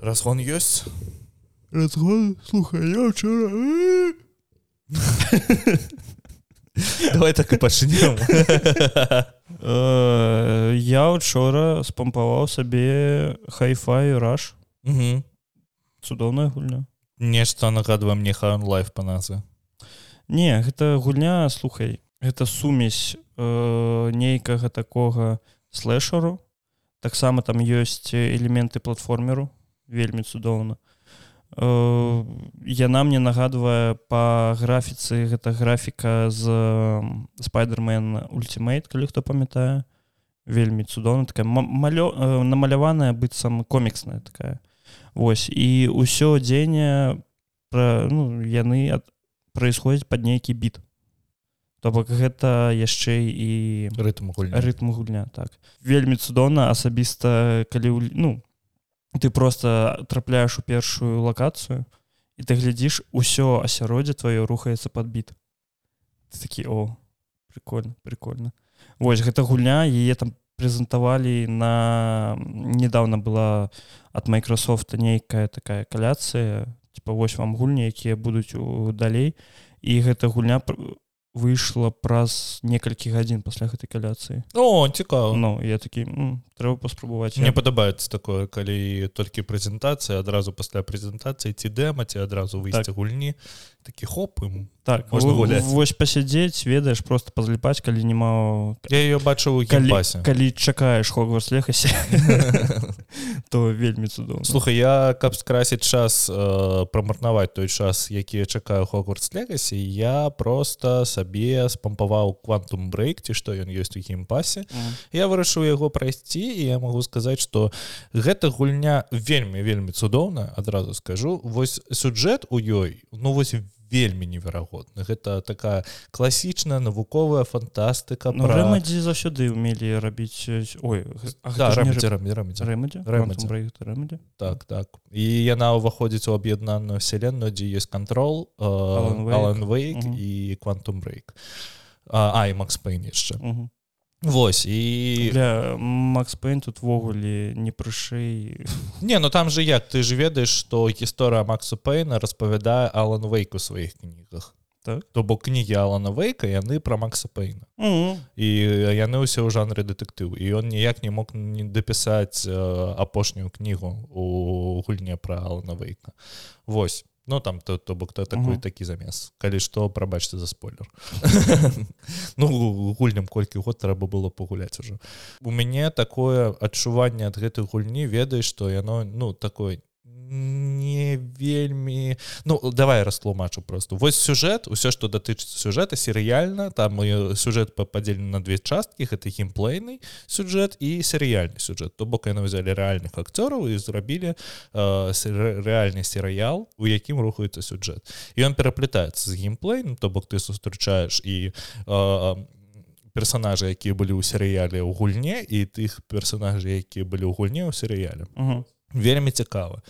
разгон ёсць разгон слухай я вчора давай так і пачнем Э, я учора спампаваў сабе хайфай раш цудоўная гульня нешта нагадвае мне хан лайф па назве. Не гэта гульня слухай. Гэта сумесь э, нейкага такога слэшару таксама там ёсць элементы платформеру вельмі цудоўна. Э, яна мне нагадвае по графіцы гэта графіка з спайдермен ультимейт калі хто памятае. Вельмі цудоўна такая малё э, намаляваная быццам коміксная такая. Вось і ўсё дзеянне пра ну, яны ад, происходзяць под нейкі біт. То бок гэта яшчэ і рытм гульня. рытм гульня так. Вельмі цудоўна асабіста калі ну ты просто трапляеш у першую лакацыю і ты глядзіш усё асяроддзе твоё рухаецца подбіт такі о прикольно прикольно Вось гэта гульня яе там прэзентавалі на недавно была от Microsoft нейкая такая каляцыя типа вось вам гульні якія будуць у далей. І гэта гульня выйшла праз некалькі гадзін пасля гэтай каляцыі о цікава Ну я такі трэба паспрабаваць мне падабаецца такое калі толькі прэзентацыя адразу пасля прэзентацыі ці дэма ці адразу выйсці так. гульні такі хоп ім так можна гуляць вось пасядзець ведаеш просто пазліпаць калі няма я ее бачыў калі, калі чакаеш хогварс лехасе то вельмі цудоўна слухай я каб скрасіць час э, прамарнаваць той час які я чакаю хогварс легасе я просто сабе спампаваў квантум брейк ці што ён ёсць у геймпасе mm. я вырашыў яго прайсці і я могу сказаць что гэта гульня вельмі вельмі цудоўна адразу скажу. Вось сюджэт у ёй ну вось вельмі неверагодна гэта такая класічная навуковая фантастыка ну, пра... рамадзі заўсёды умелі рабіць ой да, рамадзі. Рамадзі? Рамадзі. Рамадзі. Рамадзі? так так і яна ўваходзіць у аб'яднаную вселенную дзе есть контрол Алан Вейк і квантум брейк а і Макс Пейн яшчэ uh -huh. Вось і для Макс Пейн тут ввогуле не прышэй Не ну там же як ты ж ведаеш што гісторыя Макса Пейна распавядае Алан Вейк у сваіх кнігах так? то бок кнігі Алана Вейка яны пра Макса Пейна. Mm -hmm. і яны ўсе ў жанры дэтэктыў і ён ніяк не мог не дапісаць э, апошнюю кнігу у гульне пра Алана Вейка Вось Ну там то то бок то такой такі замес. Калі што прабачце за спойлер. Ну гульням колькі год трэба было пагуляць ужо у мяне такое адчуванне ад гэтай гульні ведаеш што яно ну такой не вельмі ну давай растлумачу просто вось сюжэт усё што датычыцца сюжэта серыяльна там сюжэт падзелены на две часткі гэта геймплейны сюжэт і серыяльны сюжэт. То бок яны взяли рэальных акцёраў і зрабілі э, рэальны серыял у якім рухаецца сюжэт. І ён пераплетаецца з геймплейным то бок ты сустрачаеш і э, персонажы якія былі ў серыяле ў гульне і тых персонажы якія былі ў гульне ў серыяле. Uh -huh вельмі цікава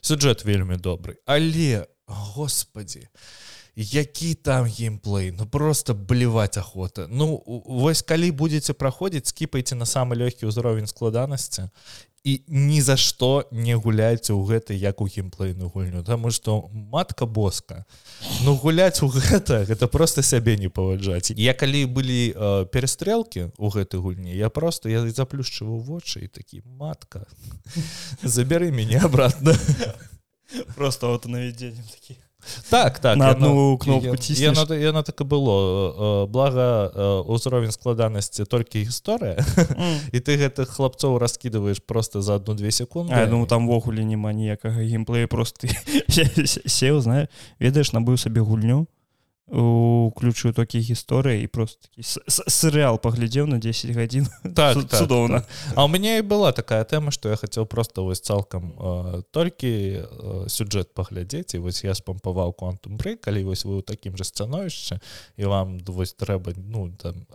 сюджэт вельмі добры. Але господи які там геймплей? Ну просто бліваць охота. Ну вось калі будете праходзіць скіпайце на самы лёгкі ўзровень складанасці і ні за што не гуляйце ў гэтай як у геймплейную гульню тому что матка боска. Ну гуляць у гэта гэта просто сябе не паваджаць. Я калі былі э, перастрэлкі у гэтай гульні я просто я заплюшчываю вочы і такі матка забяры мяне обратно просто вот наведзеннем таких так так на одну кнопку яно, яно так і было блага ўзровень складанасці толькі гісторыя mm. і ты гэтых хлапцоў раскідываеш просто за одну-две секунды а, ну там-вогуле няма ніякага геймплея просто сеў знаю. Ведаеш набыў сабе гульню уключу такі гісторыі і просто серыал паглядзеў на 10 гадзін так, цудоўна так, так. А у мяне і была такая тэма што я хацеў просто вось цалкам э, толькі э, сюджэт паглядзець і вось я спампаваў квантум брэй калі вось вы ў такім жа становішча і вам вось трэба ну там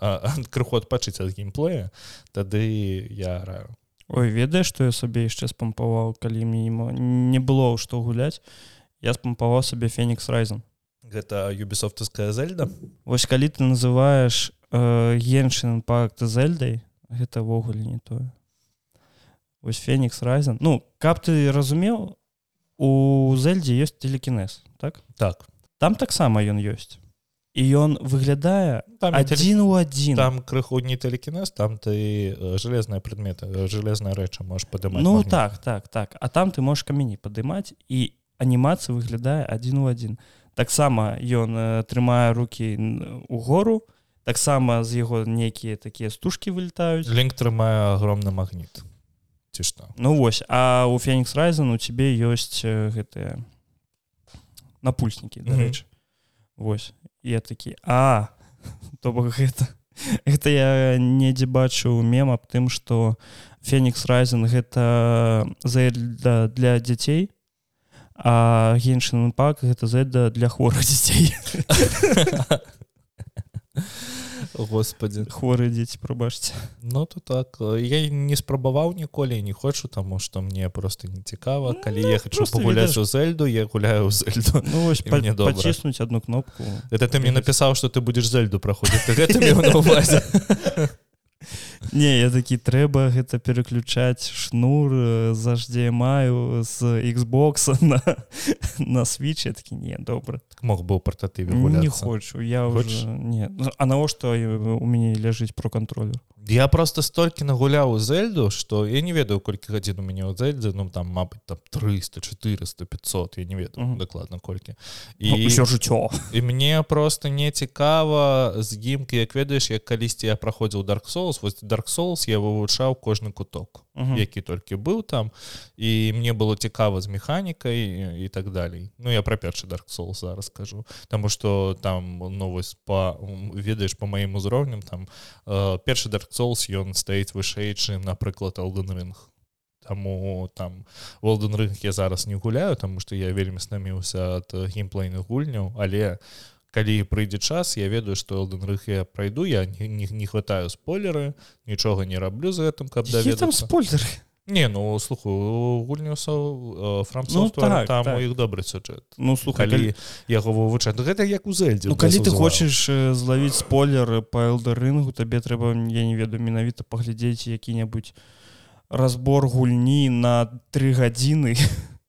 крыху адпачыць ад геймплея тады я раю Ой ведаеш што я сабе яшчэ спампаваў калі мімо не было што гуляць я спампаваў сабе фенікс райзен гэта юбісофтская зельда? Вось калі ты называеш геншин пакт зельдай гэта ввогуле не тое. Вось фенікс райзен. Ну каб ты разумеў у зельдзе ёсць телекінез так? Так. Там таксама ён ёсць. І ён выглядае там адзін у адзін. там крыху не телекінез там ты э, железная предметы железная рэча можешь падымаць ну магніт. так так так. А там ты можешь камені падымаць і анімацыя выглядае адзін у адзін таксама ён э, трымае руки у гору таксама з яго нейкія такія стужкі вылетаюць. Лінк трымае агромны магніт. Ці што? Ну вось а у фенікс райзен у цябе ёсць э, гэтыя напульснікі Мгм. дарэчы. Вось я такі а то бок гэта гэта я недзе бачыў мем аб тым што фенікс райзен гэта зельда для дзяцей а геншин пак гэта зельда для хворых дзяцей господи. Хворыя дзеці прабачце ну то так. Я не спрабаваў ніколі не хочу таму что мне просто не цікава калі я хочу пагуляць у зельду я гуляю зельду. Ну мне добра. паціснуць одну кнопку. Это ты мне напісаў что ты будешь зельду праходзіць Не я такі трэба гэта пераключаць шнур э, з HDMI з Xbox на, на такі не добра. Мог бы ў партатыве не хочу я Хочаш? уже не. Ну, а навошта у мяне ляжыць про контроллер я просто столькі нагуляў у зельду что я не ведаю колькі гадзін у мяне ў зельдзе ну там мабыць там 300 400 500 я не ведаю Мгм. дакладна колькі і ўсё жыццё і мне просто не цікава з гімкі як ведаеш як калісьці я праходзіў dark souls вось dark souls я вывучаў кожны куток які толькі быў там і мне было цікава з механікай і, і так далей. Ну я пра першы dark souls зараз скажу Таму что там ну вось по ведаеш по маім узроўням там э, першы dark souls ён стаіць вышэй чым напрыклад Elden Ring. Таму там Волден рынг я зараз не гуляю тому что я вельмі снаміўся ад геймплейных гульняў але калі прыйдзе час я ведаю что Elden Ring я пройду я не, не, не хватаю спойлеры нічога не раблю за гэтым каб там даведацца спойлер Не ну слухаю гульню француз Ну, там, так, там так. у іх добры сюжэт Ну слухай калі яго вывучаць Ну, гэта як у зельдзе Ну, калі ты хочаш злавіць спойлер па элдерынгу табе трэба я не ведаю менавіта паглядзець які-небудзь разбор гульні на тры гадзіны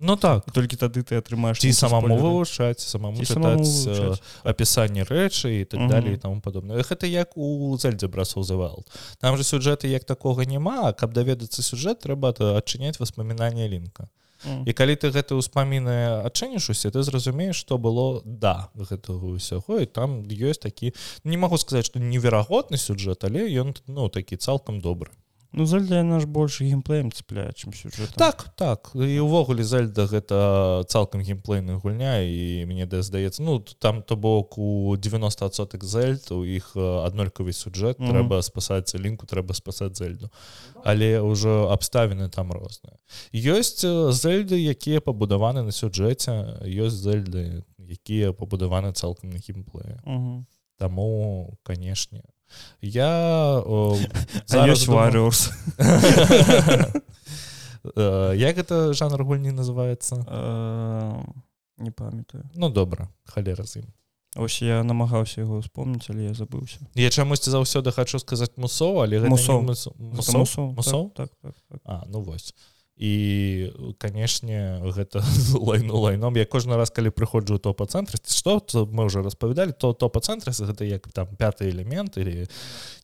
Ну так. Толькі тады ты атрымаеш ці самому спойлеры. вывучаць самому чытаць апісанне рэчы і так далее і таму падобна гэта як у зельдзе брасол завал там же сюжэты як такога няма а каб даведацца сюжэт трэба адчыняць воспоминания лінка Мгм. і калі ты гэта ўспаміны адчыніш усе ты зразумееш што было да гэтага ўсяго і там ёсць такі не магу сказаць што неверагодны сюжэт але ён ну такі цалкам добры Ну зальда наш больш геймплеем цепляе чым сюжэт так так. І ўвогуле зальда гэта цалкам геймплейная гульня і мне да здаецца ну там то бок у 90соток зельд у іх аднолькавы сюжэт Мгм. трэба спасаць лінку трэба спасаць зельду. Але ўжо абставіны там розныя. Ёсць зельды якія пабудаваны на сюджэце ёсць зельды якія пабудаваны цалкам на геймплее Мгм. Таму канешне я о, Warriors Э, як гэта жанр гульні называется Э, не памятаю ну добра халера з ім ось я намагаўся яго успомніць але я забыўся я чамусьці заўсёды хочу сказаць мусоў але Мусоў. мусоў. Мусоў? Так, так, так, так. А ну вось і канешне гэта лайну лайном я кожны раз калі прыходжу у топа-цэнтры што то мы уже распавядалі то топа-цэнтры гэта як там пяты элемент или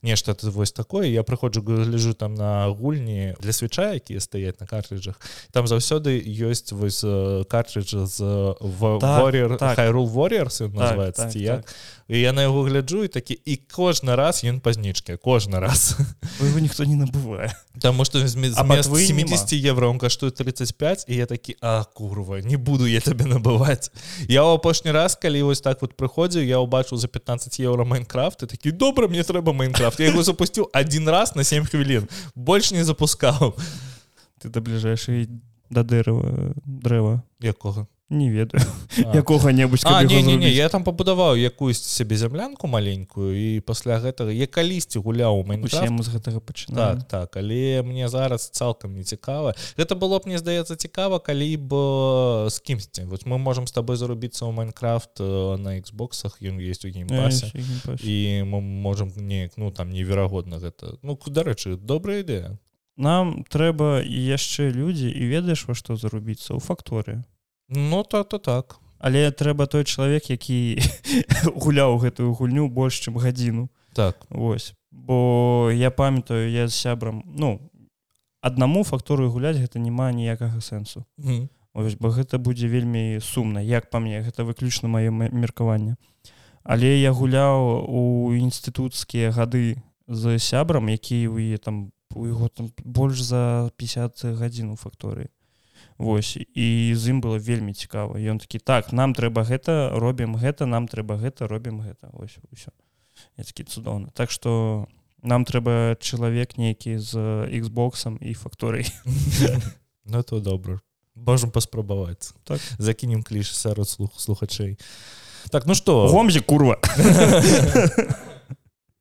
нешта вось такое я прыходжу гляжу там на гульні для свеча якія стаяць на картрыджах там заўсёды ёсць вось э, картрыджа з в Так, warrior так. хайрул warriors Так, называется так, ці як так. І я на яго гляджу і такі і кожны раз ён пазнічкі кожны раз. Яго ніхто не набывае Таму што змест ботвы 70 евро он каштуе 35 і я такі а курва не буду я табе набываць я ў апошні раз калі вось так вот прыходзіў я ўбачыў за 15 евро майнкрафт і такі добра мне трэба майнкрафт я яго запусціў один раз на 7 хвілін больш не запускаў ты да бліжэйшай да дэрэва дрэва якога не ведаю. Якога-небудзь не, не, не, я там пабудаваў якусь сябе зямлянку маленькую і пасля гэтага я калісьці гуляў у усе майнкрафт. мы з гэтага пачынаем так так але мне зараз цалкам не цікава. Гэта было б мне здаецца цікава калі б э, з кімсьці. Вось мы можемм з табой зарубіцца ў майнкрафт э, на Xбоксах ён есть у геймпасе. І мы можемм неяк ну там неверагодна гэта. Ну дарэчы добрая ідэя. Нам трэба яшчэ людзі і ведаеш во што зарубіцца? Ў факторы Ну то то так. Але трэба той чалавек які гуляў гэтую гульню больш чым гадзіну. Так. Вось. Бо я памятаю я з сябрам ну аднаму факторы гуляць гэта няма ніякага сэнсу. Мгм. Ось, бо гэта будзе вельмі сумна як па мне гэта выключна маё меркаванне. Але я гуляў у інстытуцкія гады з сябрам які у яе там у яго там больш за 50 гадзін у факторыі Вось і з ім было вельмі цікава. Ён такі так нам трэба гэта робім гэта нам трэба гэта робім гэта ось усё. Я такі цудоўна так что нам трэба чалавек нейкі з Xбоксом і факторый Ну то добра. Можем паспрабаваць. Так. закінем кліш сярод слух слухачэй. Так ну что гомзе курва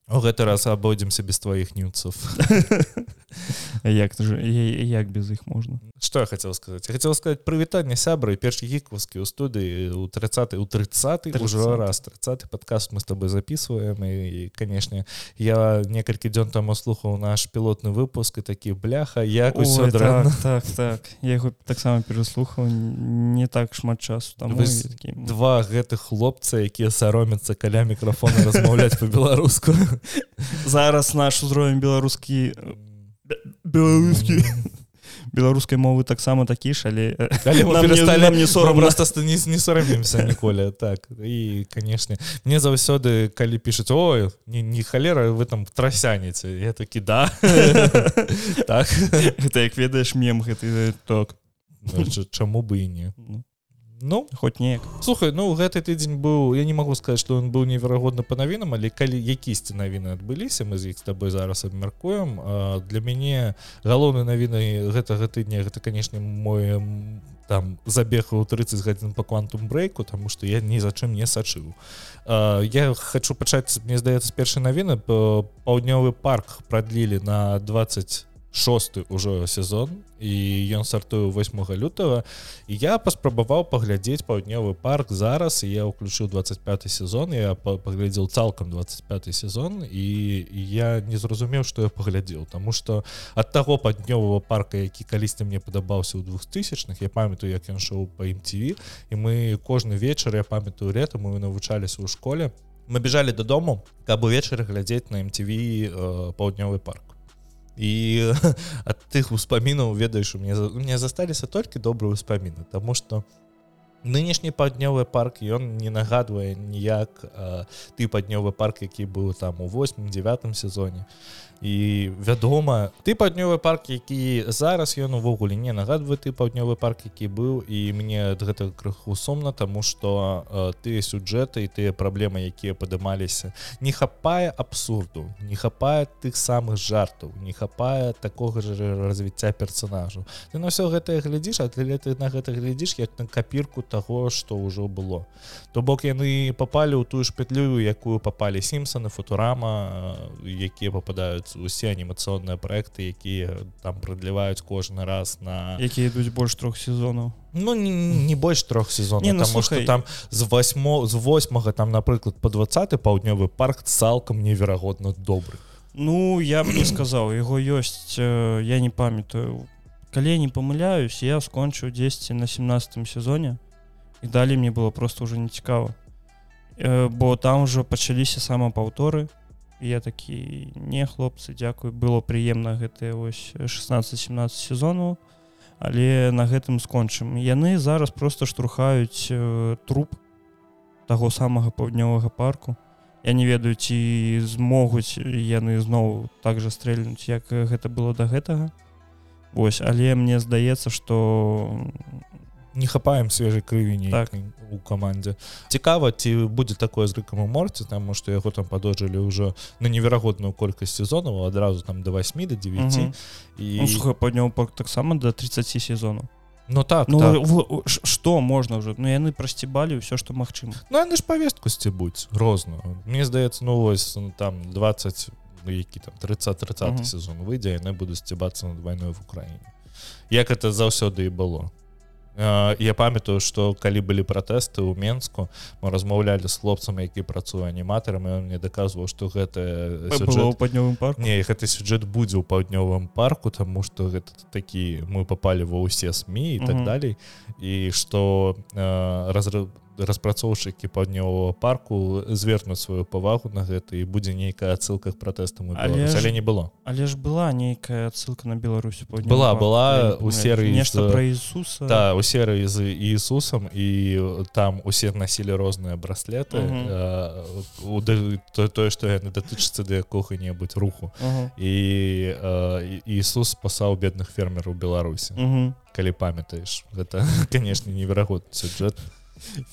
у гэты раз абойдземся без тваіх нюцаў як же як без іх можна? Что я хотел сказать? Я хотел сказать прывітанне сябры першы гікаўскі ў студыі у 30 у 30 уже 30. раз. 30 подкаст мы с тобой записываем і канешне я некалькі дзён таму слухаў наш пілотны выпуск і такі бляха як усё Ой, дрэнна так, так. Так я яго таксама пераслухаў не так шмат часу там Вось два гэтых хлопца якія саромяцца каля мікрафона размаўляць по-беларуску зараз наш узровень беларускі беларускі беларускай мовы таксама такі ж але э, не- просто не, не сарамімся ніколі так і канешне мне заўсёды калі пішуць ой не, не халера вы там трасяніце я такі да так. Гэта як ведаеш мем гэты так. Ну, ч- чаму бы і не ну, хоць неяк. слухай ну гэты тыдзень быў я не могу сказаць что он быў неверагодна по навінам але калі якісьці навіны адбыліся мы з іх з тобой зараз абмяркуем для мяне галоўнай навіны гэтага тыдня гэта канешне мой там забег у 30 гадзін по квантум брейку тому что я ні за чым не сачыў я хочу пачаць мне здаецца першай навіны па- паўднёвы парк прадлілі на 20 шосты ўжо сезон і ён стартуе 8 лютага. І я паспрабаваў паглядзець паўднёвы парк зараз і я ўключыў 25 сезон я па- паглядзеў цалкам 25 сезон і я не зразумеў што я паглядзеў Таму што ад таго паднёвага парка які калісьці мне падабаўся ў двухтысячных я памятаю як ён шоу па MTV і мы кожны вечар я памятаю лета мы навучаліся ў школе. Мы бежалі дадому каб увечары глядзець на MTV э, паўднёвы парк і ад тых успамінаў ведаеш у мне у мне засталіся толькі добрыя ўспаміны Таму что нынешні паўднёвы парк ён не нагадвае ніяк а, ты паднёвы парк які быў там у 8 9 сезоне і вядома ты паўднёвы парк які зараз ён увогуле не нагадвае ты паўднёвы парк які быў і мне ад гэтага крыху сумна тому что тыя сюджэты і тыя праблемы якія падымаліся не хапае абсурду не хапае тых самых жартаў не хапае такога ж развіцця персонажу ты на все гэтае глядзіш а ты ты на гэта глядзіш як на капірку таго што ўжо было. То бок яны попалі ў тую ж петлю якую попалі сімсаны футурама якія попадаюць усе анімацыйныя проекты якія там прадліваюць кожны раз на якія ідуць больш трох сезонаў. Ну не, не больш трох сезонаў Не, ну, потому что слухай. там з 8 з 8 там напрыклад по 20 паўднёвы парк цалкам неверагодна добры. Ну я б не сказаў яго ёсць э, я не памятаю. Калі не памыляюсь я скончыў 10 на 17 сезоне і далей мне было просто уже не цікава э, бо там ужо пачаліся самапаўторы. і я такі не хлопцы дзякуй было прыемна гэтыя вось 16-17 сезонаў але на гэтым скончым яны зараз просто штурхаюць э, труп таго самага паўднёвага парку. Я не ведаю ці змогуць яны зноў так жа стрэльнуць як гэта было да гэтага. Вось але мне здаецца что не хапаем свежай крыві Так. у камандзе цікава ці будзе такое з рыкам у морці таму што яго там падоджылі ўжо на неверагодную колькасць сезонаў адразу там до 8 до 9 Мгм. і ну, слухай падняў парк таксама до 30 сезонаў ну так Ну так. в- што можна ўжо ну яны прасцібалі ўсё што магчыма ну яны ж павестку сцібуць розную мне здаецца ну вось ну, там 20 ну, які там 30 30 Мгм. сезон выйдзе яны будуць сцібацца над вайной в Украіне як это заўсёды і было я памятаю что калі былі пратэсты ў менску мы размаўлялі з хлопцам які працуе аніматарам он мне даказваў что гэта сюжэт... паўднёвым парк не гэты сюжэт будзе ў паўднёвым парку тому что гэта такі мы попали ва ўсе сМ і так далей і что разрыв распрацоўшчыкі паўднёвага парку звернуць сваю павагу на гэта і будзе нейкая адсылка к пратэстам але, але не было. але ж была нейкая адсылка на Беларусі была была у серыі нешта пра Ісуса да, у серыі з Ісусам і там усе насілі розныя браслеты у тое што яны датычыцца да якога-небудзь руху. І Ісус спасаў бедных фермераў Беларусі калі памятаеш гэта канешне неверагодны сюжэт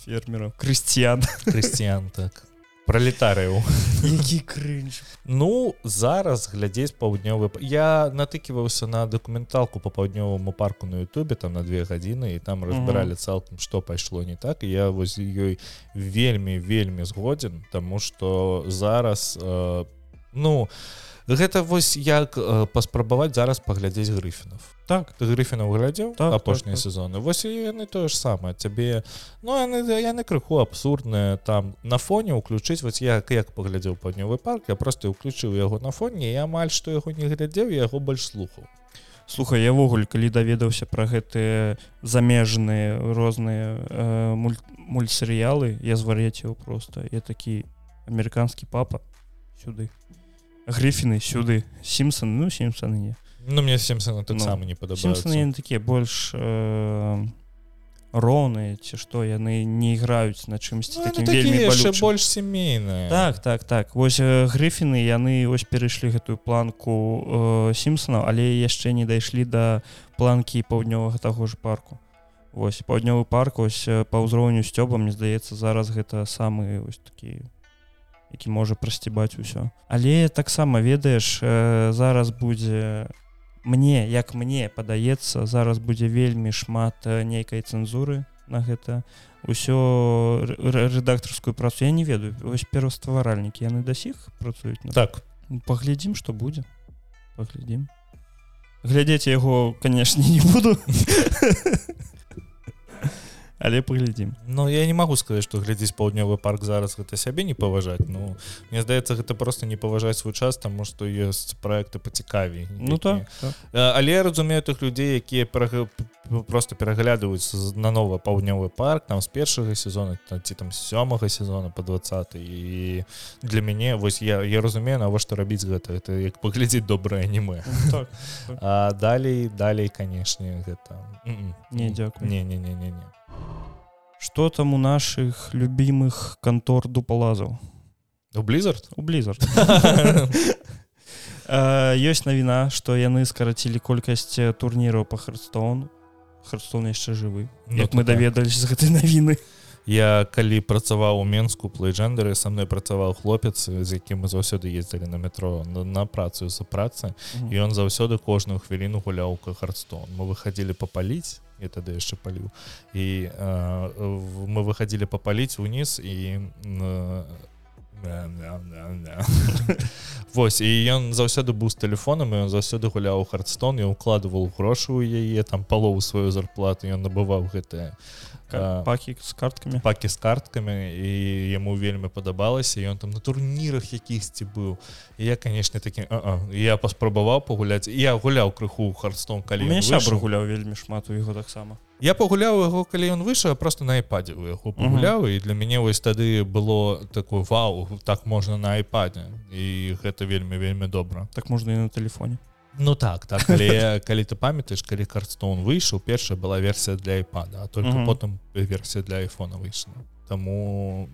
фермеров. Крысціян крысціян так. Пролетарыяў які крынж ну зараз глядзець паўднёвы я натыківаўся на дакументалку по паўднёваму парку на Ютубе там на две гадзіны і там разбіралі цалкам што пайшло не так. І я воз ёй вельмі вельмі згодзін тому что зараз э, ну гэта вось як э, паспрабаваць зараз паглядзець грыфінов. Так. Ты грыфінаў глядзеў так, апошнія так, так. сезоны? Вось яны тое ж самае. Цябе ну яны яны крыху абсурдныя там. На фоне уключыць вось як як паглядзеў паўднёвы парк я просто уключыў яго на фоне я амаль што яго не глядзеў яго больш слухаў. Слухай явогуль калі даведаўся пра гэтыя замежныя розныя э, муль, мультсерыялы я звар'яціў просто я такі амерыканскі папа сюды грыфіны сюды. Сімсон ну сімсаны не Ну мне семсона таксама не падабаюцца такія больш э, роўныя ці што яны не іграюць на чымсьці ну, вельмі больш сямейна так так так. Вось грыфіны яны ось перайшлі гэтую планку э, сімсона але яшчэ не дайшлі да планкі паўднёвага таго ж парку. Вось паўднёвы парк ось па ўзроўню сцёба мне здаецца зараз гэта самы ось такі які можа прасцібаць усё. Але таксама ведаеш э, зараз будзе мне як мне падаецца зараз будзе вельмі шмат э, нейкай цэнзуры на гэта. Ўсё рэдактарскую працу я не ведаю вось перастваральнікі яны да сіх працуюць на... так. Паглядзім што будзе. Паглядзім. Глядзець яго канешне не буду але паглядзім. Ну я не магу сказаць што глядзець паўднёвы парк зараз гэта сябе не паважаць. Ну мне здаецца гэта просто не паважаць свой час таму што ёсць проекты пацікавей Ну так, так. але я разумею тых людзей якія просто пераглядаюць на новы паўднёвы парк там з першага сезона ці там сёмага сезона по 20 і для мяне вось я я разумею навошта рабіць гэта. Это як паглядзець добрае аніме. Так, так. далей далей канешне гэта не дзякую не не не не не что там у наших любимых контор дупалазаў у blizzard? У blizzard. Ёсць навіна что яны скарацілі колькасць турніраў по хардстоун хардстон яшчэ жывы як мы так. даведались з гэтай навіны я калі працаваў у менску плейджендеры са мной працаваў хлопец з якім мы заўсёды ездзілі на метро на, на працу за працы і ён заўсёды кожную хвіліну гуляўка хардстон мы выходили попаліць я тады яшчэ паліў і э, мы выходили попаліць уніз і э, Вось і ён заўсёды быў з тэлефонам і ён заўсёды гуляў хардстон і укладываў грошы ў яе там палову сваю зарплату ён набываў гэтыя пакі з карткамі пакі з карткамі і яму вельмі падабалася ён там на турнірах якісьці быў і я канешне такі а -а. я паспрабаваў пагуляць я гуляў крыху хардстон калі гуляў вельмі шмат у яго таксама я пагуляў яго калі ён выйшаў просто на айпадзе у яго пагуляў і для мяне вось тады было такой вау так можна на айпадзе і гэта вельмі вельмі добра так можна і на телефоне Ну так так. Але калі ты памятаеш калі картстоун выйшаў першая была версія для айпада а только mm -hmm. потым версія для айфона выйшла таму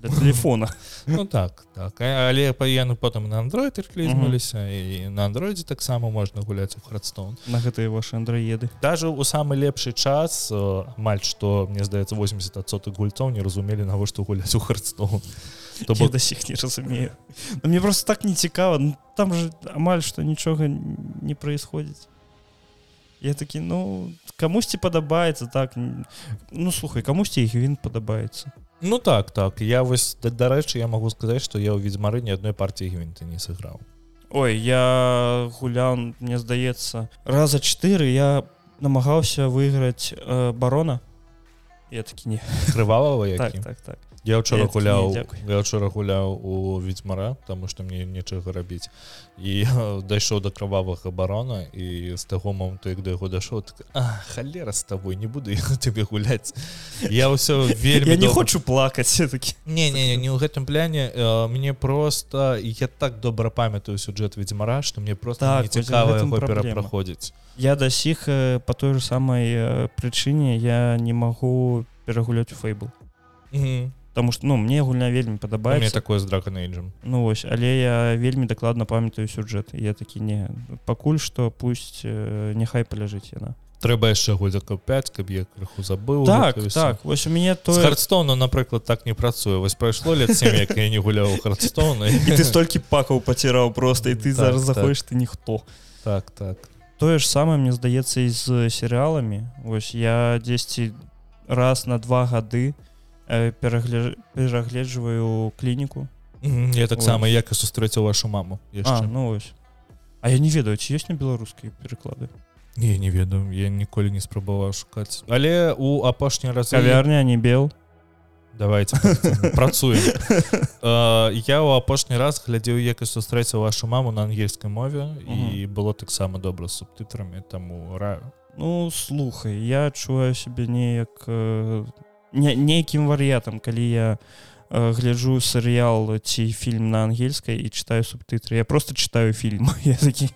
для телефона. Ну так так. Але паену потым на Android клізнуліся mm -hmm. і на андроидзе таксама можна гуляць у храдстоун на гэтыя ваши андроеды даже у самы лепшы час амаль што мне здаецца 80 гульцоў не разумелі навошта гуляць у хардстоун то бок... до сих не разумею. Но мне просто так не цікава. Ну, там же амаль что нічога не происходит я такі ну камусьці падабаецца так ну слухай камусьці іх він падабаецца. Ну так так. Я вось дарэчы я могу сказаць что я ў відзьмары ні адной партии гвинты не сыграў. Ой я гулян мне здаецца раза 4 я намагаўся выйграць э, барона. Я такі не. Крывавого так, так, так. Я такі, гуляў я учора гуляў у ведьмара тому что мне нечага рабіць і э, дайшоў до кровавага барона і з таго моманту як да яго дайшоў так, «А, халера з тобой не буду я тебе гуляць я ўсё вельмі я не доўга- хочу плакаць все-таки не не не, не ў гэтым пляне э, мне просто я так добра памятаю сюжэт ведьмара что мне просто Так, цікава перапраходзіць я да сіх э, по той же самай прычыне я не магу перагуляць у фейбл Таму что ну мне гульня вельмі мне падабаецца такое з драконейджем Ну вось але я вельмі дакладна памятаю сюжэт я такі не пакуль што пусть э, няхай паляжыць яна трэба яшчэ годзяка 5 каб я крыху забыў так так вось у мяне то з хардстоуну напрыклад так не працуе вось прайшло лет 7 як я не гуляў хардстоуна і ты столькі пакаў паціраў просто і ты Так, зараз так. заходишь ты ніхто. Так так. Тое ж самае мне здаецца і з серыаламі ось я дзесьці раз на два гады э, перагля... перагледжваю клініку я таксама як і сустрэціў вашу маму а, ну ось. А я не ведаю ці ёсць на беларускай пераклады не не ведаю я ніколі не спрабаваў шукаць але у апошні раз кавярня не бел. Давайте працуем. Э, я ў апошні раз глядзеў як і сустрэціў вашу маму на ангельскай мове і было таксама добра з субтытрамі таму раю Ну слухай я адчуваю сябе неяк э, не, нейкім вар'ятам. Калі я э, гляджу серыял ці фільм на ангельскай і читаю субтытры я просто читаю фільм. Я такі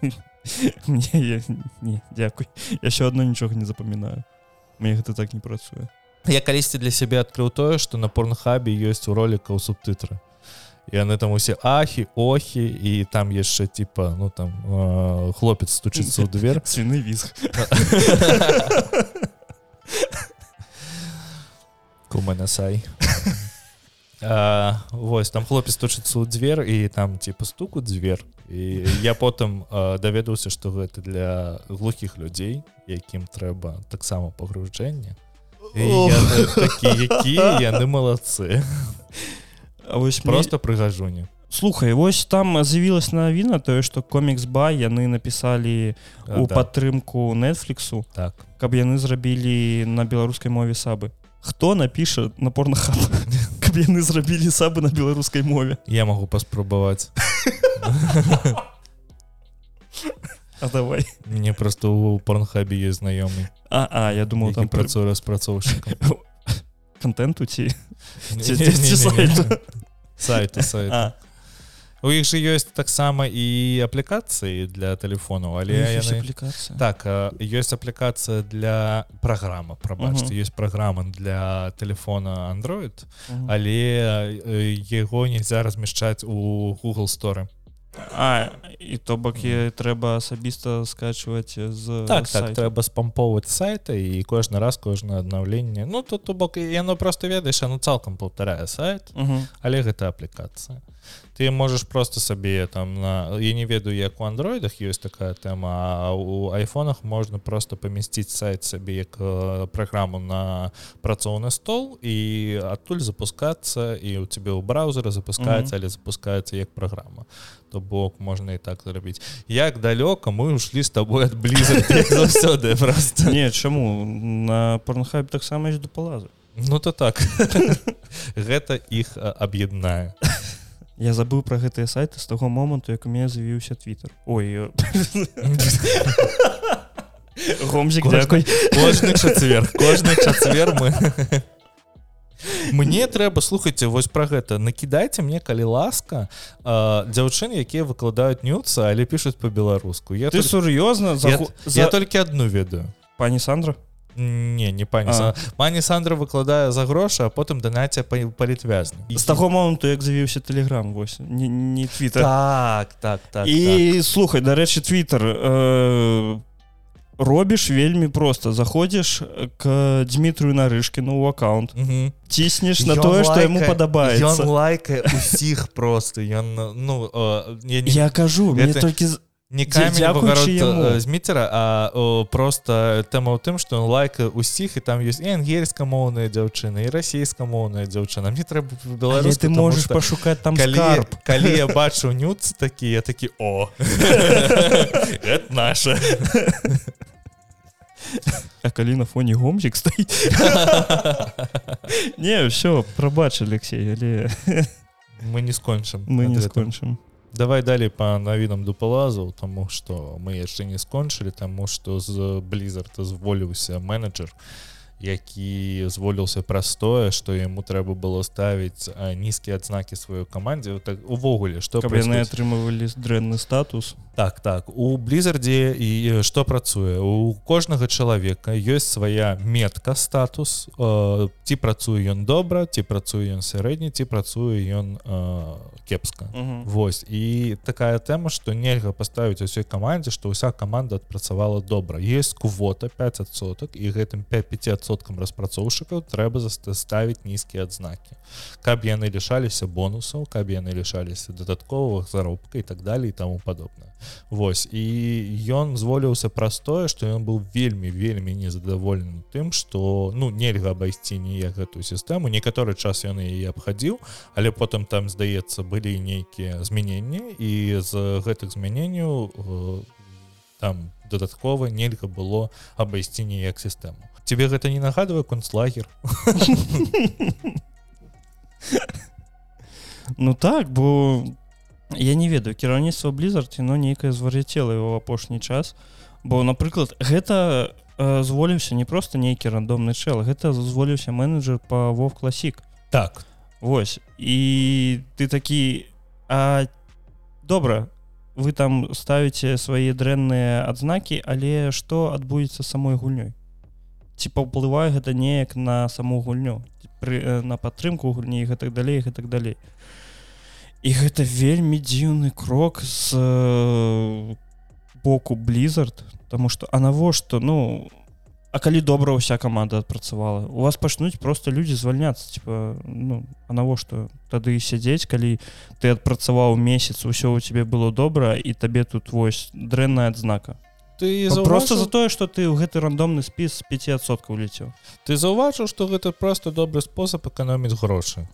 мне я, не дзякуй. Я еще одно нічога не запамінаю. Мне гэта так не працуе я калісьці для сябе адкрыў тое што на порнхабе ёсць у ролікаў субтытры. Яны там усе ахі охі і там яшчэ типа ну там э, хлопец стучыцца ў дверь. Свіны візг куманасай Вось там хлопец тучыцца ў дзвер і там типа стуку дзвер і я потым даведаўся што гэта для глухіх людзей якім трэба таксама пагружэнне якія яны малацы А вось просто прыгажуні слухай вось там з'явілась навіна тое што комікс ба яны напісалі у падтрымку нетфліксу так. каб яны зрабілі на беларускай мове сабы хто напіша на порнахаб каб яны зрабілі сабы на беларускай мове. Я могу паспрабаваць. А давай. Мне просто у порнхабе есть знаёмы а, а я думал там пра- працую распрацоўшчыкам контенту ці ці- Не-не-не-не. ці сайту? сайту сайт а, у іх же ёсць таксама і аплікацыі для тэлефону але яны... аплікацыя так ёсць аплікацыя для праграма прабачце ёсць праграма для телефона android. Мгм. але э, яго нельзя размяшчаць у google store. А і то бок і трэба асабіста скачваць з так так трэба спамповаць сайта і кожны раз кожнае аднаўленне ну тут то бок яно просто ведаеш оно цалкам паўтарае сайт. Мгм. але гэта аплікацыя ты можаш просто сабе там на я не ведаю як у андроидах ёсць такая тэма а у айфонах можна просто памясціць сайт сабе як э, праграму на працоўны стол і адтуль запускацца і у тебе ў браузера запускаецца але запускаецца як праграма то бок можна і так зрабіць як далёка мы ушлі з тобой ад бліза заўсёды просто. Не чаму на порнхаб таксама ёсць да палазы ну то так. Гэта іх аб'яднае я забыў пра гэтыя сайты з таго моманту як у мяне з'явіўся твиттер ой гомзік дзякуй кожны чацвер кожны чацвер мы. Мне трэба слухайце вось пра гэта. Накідайце мне калі ласка а, дзяўчын якія выкладаюць нюцы але пішуць по-беларуску я, ты толь... сур'ёзна я, за, я за... толькі одну ведаю. Пані Сандра не не пані А. Пані Сандра выкладае за грошы а потым данаце палітвязні. З таго моманту як з'явіўся телеграм вось не, не твиттер так так так і слухай дарэчы твиттер э, робіш вельмі просто заходзіш к Дмітрию нарышкіну у аккаунт так. ціснеш на тое што яму падабаецца. Ён лайкае усіх просто ён ну я не я кажу мне толькі з- не камень дзякуючы яму. з міцера а о, просто тэма ў тым што ён лайка усіх і там ёсць і ангельскамоўныя дзяўчыны і расійскамоўная дзяўчына мне трэба беларус ты можаш пашукаць там калі, калі я бачу нюц такі я такі о наша А калі на фоне гомзік стаіць не все прабач Алексей але мы не скончым мы не скончым давай далей по навінам дупалазу тому что мы яшчэ не скончылі тому что з blizzard зволіўся менеджер які зволіўся простое что яму трэба было ставіць нізкія адзнакі сваёй камандзе. Так увогуле каб яны атрымывалі дрэнны статус. Так так. У блізардзе і што працуе? У кожнага чалавека ёсць свая метка статус. Э, ці працуе ён добра ці працуе ён сярэдні ці працуе ён э, кепска. Вось. І такая тэма што нельга паставіць усёй камандзе што ўся каманда адпрацавала добра. Есть квота 5 соток і гэтым 5 соткам распрацоўшчыкаў трэба заставіць нізкія адзнакі каб яны лішаліся бонусаў каб яны лішаліся дадатковых заробка і так далее і таму падобна Вось і ён зволіўся праз тое што ён быў вельмі вельмі незадаволены тым што ну нельга абайсці ніяк гэтую сістэму некаторы час ён яе абхадзіў але потым там здаецца былі нейкія змяненні і з гэтых змяненняў э, там дадаткова нельга было абайсці ніяк сістэму тебе гэта не нагадвае концлагер Ну так бо я не ведаю. Кіраўніцтва blizzard но нейкае звар'яцела его апошні час. Бо напрыклад гэта зволіўся не просто нейкі рандомны чэл гэта зазволіўся менеджер по вов класік так. Вось. І ты такі а добра вы там ставіце свае дрэнныя адзнакі але што адбудзецца самой гульнёй ці паўплывае гэта неяк на саму гульню пры, э, на падтрымку гульні гэтак далей гэтак далей. І гэта вельмі дзіўны крок з э, боку blizzard тому что а навошта? Ну а калі добра ўся команда адпрацавала? У вас пачнуць просто людзі звальняцца типа ну а навошта тады сядзець калі ты адпрацаваў месяц усё у тебе было добра і табе тут вось дрэнная адзнака ты заўважыў, просто за тое что ты ў гэты рандомны спіс 5соткаў лецеў ты заўважыў что гэта просто добры спосаб эканоміць грошы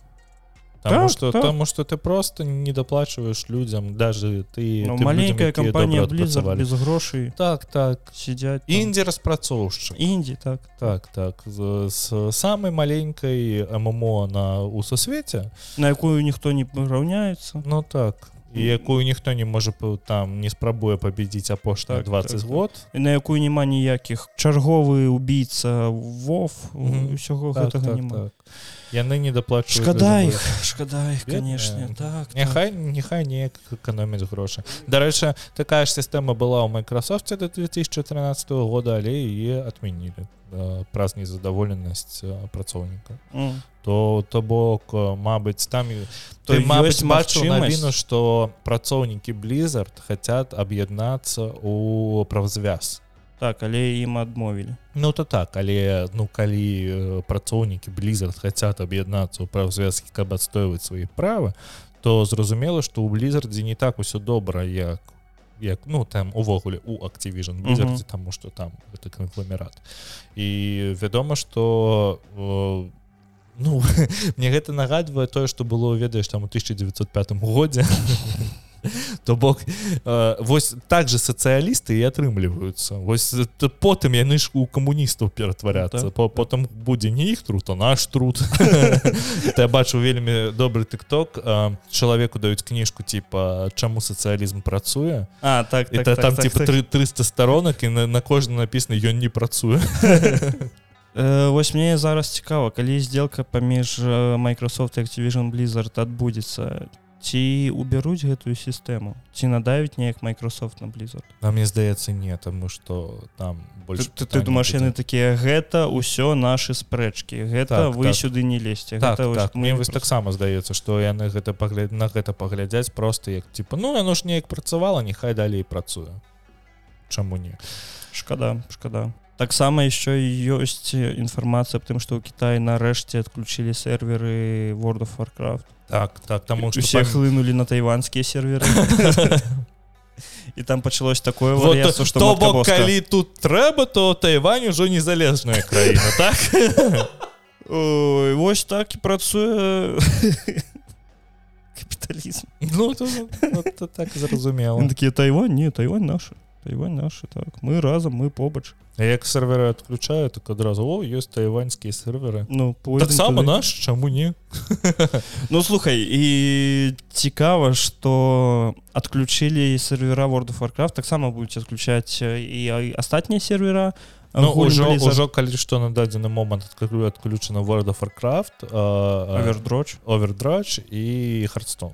Таму Так, что так. таму что ты просто не доплачиваешь людям даже ты ну, тым маленькая кампанія добра blizzard без грошай так так. Сидзяць інді распрацоўшчык інді так. Так так. З, самай маленькай ММО на у сусвеце на якую ніхто не раўняецца Ну так і якую ніхто не можа там не спрабуе пабедзіць апошнія Так, 20 так, так. год і на якую няма ніякіх чарговы убийца вов Мгм. усяго так, гэтага так, няма так. Яны не доплачваюць шкада іх шкада іх канешне так Няхай няхай неяк эканоміць грошы Дарэчы такая ж сістэма была ў Майкрасофце до 2013 года але яе адмянілі э, праз незадаволенасць э, працоўніка М. то то бок э, Мабыць там той Мабыць магчымасць. навіну што працоўнікі blizzard хотят аб'яднацца у правзвяз так але ім адмовілі. Ну то так але ну калі працоўнікі blizzard хотят аб'яднацца ў правзвязкі каб адстойваць свае правы то зразумела што ў blizzardзе не так усё добра як як ну там увогуле у Activision blizzard Мгм. тому что там это конгломерат і вядома что э, ну мне гэта нагадвае тое что было ведаеш там у 1905 годзе то бок э, вось так же сацыялісты і атрымліваюцца вось т- потым яны ж у камуністаў ператварацца Ну так, по потым будзе не іх труд а наш труд. Я бачу вельмі добры тыкток чалавеку даюць кніжку типа чаму сацыялізм працуе? А так, так, та- так там так, типа так. тры- 300 сторонак і на, на кожны написано ён не працуе Э, вось мне зараз цікава калі сделка паміж э, Microsoft Activision blizzard адбудзецца ці убяруць гэтую сістэму? Ці надавіць неяк Microsoft на blizzard? А мне здаецца не тому что там ты, больш ты, ты думаешь яны такія гэта ўсё наши спрэчкі гэта Так, вы так. сюды не лезьце так, гэта так. мне вось таксама здаецца што яны гэта пагляд на гэта паглядзяць просто як типа ну яно ж неяк працавала няхай далей працуе Чаму не? Шкада шкада таксама еще ёсць інфармацыя аб тым што ў Кіаі нарэшце адключілі серверы world of warcraft. Так так таму усе пам- хлынулі на тайванскія серверы. І там пачалось такое Вот, вар'яцтва, што то бок калі тут трэба то Тайвань ужо незалежная краіна так? Ой, вось так і працуе капіталізм ну то, ну, то так зразумела такія Тайвань? Не Тайвань наша Тайвань наш так. Мы разам мы побач. А як серверы адключаю так адразу о ёсць тайваньскія серверы ну таксама наш чаму не ну слухай і цікава что адключылі сервера world of warcraft таксама будуць адключаць і астатнія сервера Ну, ўжо ўжо калі што на дадзены момант адключана world of warcraft овердроч овердрач і хардстон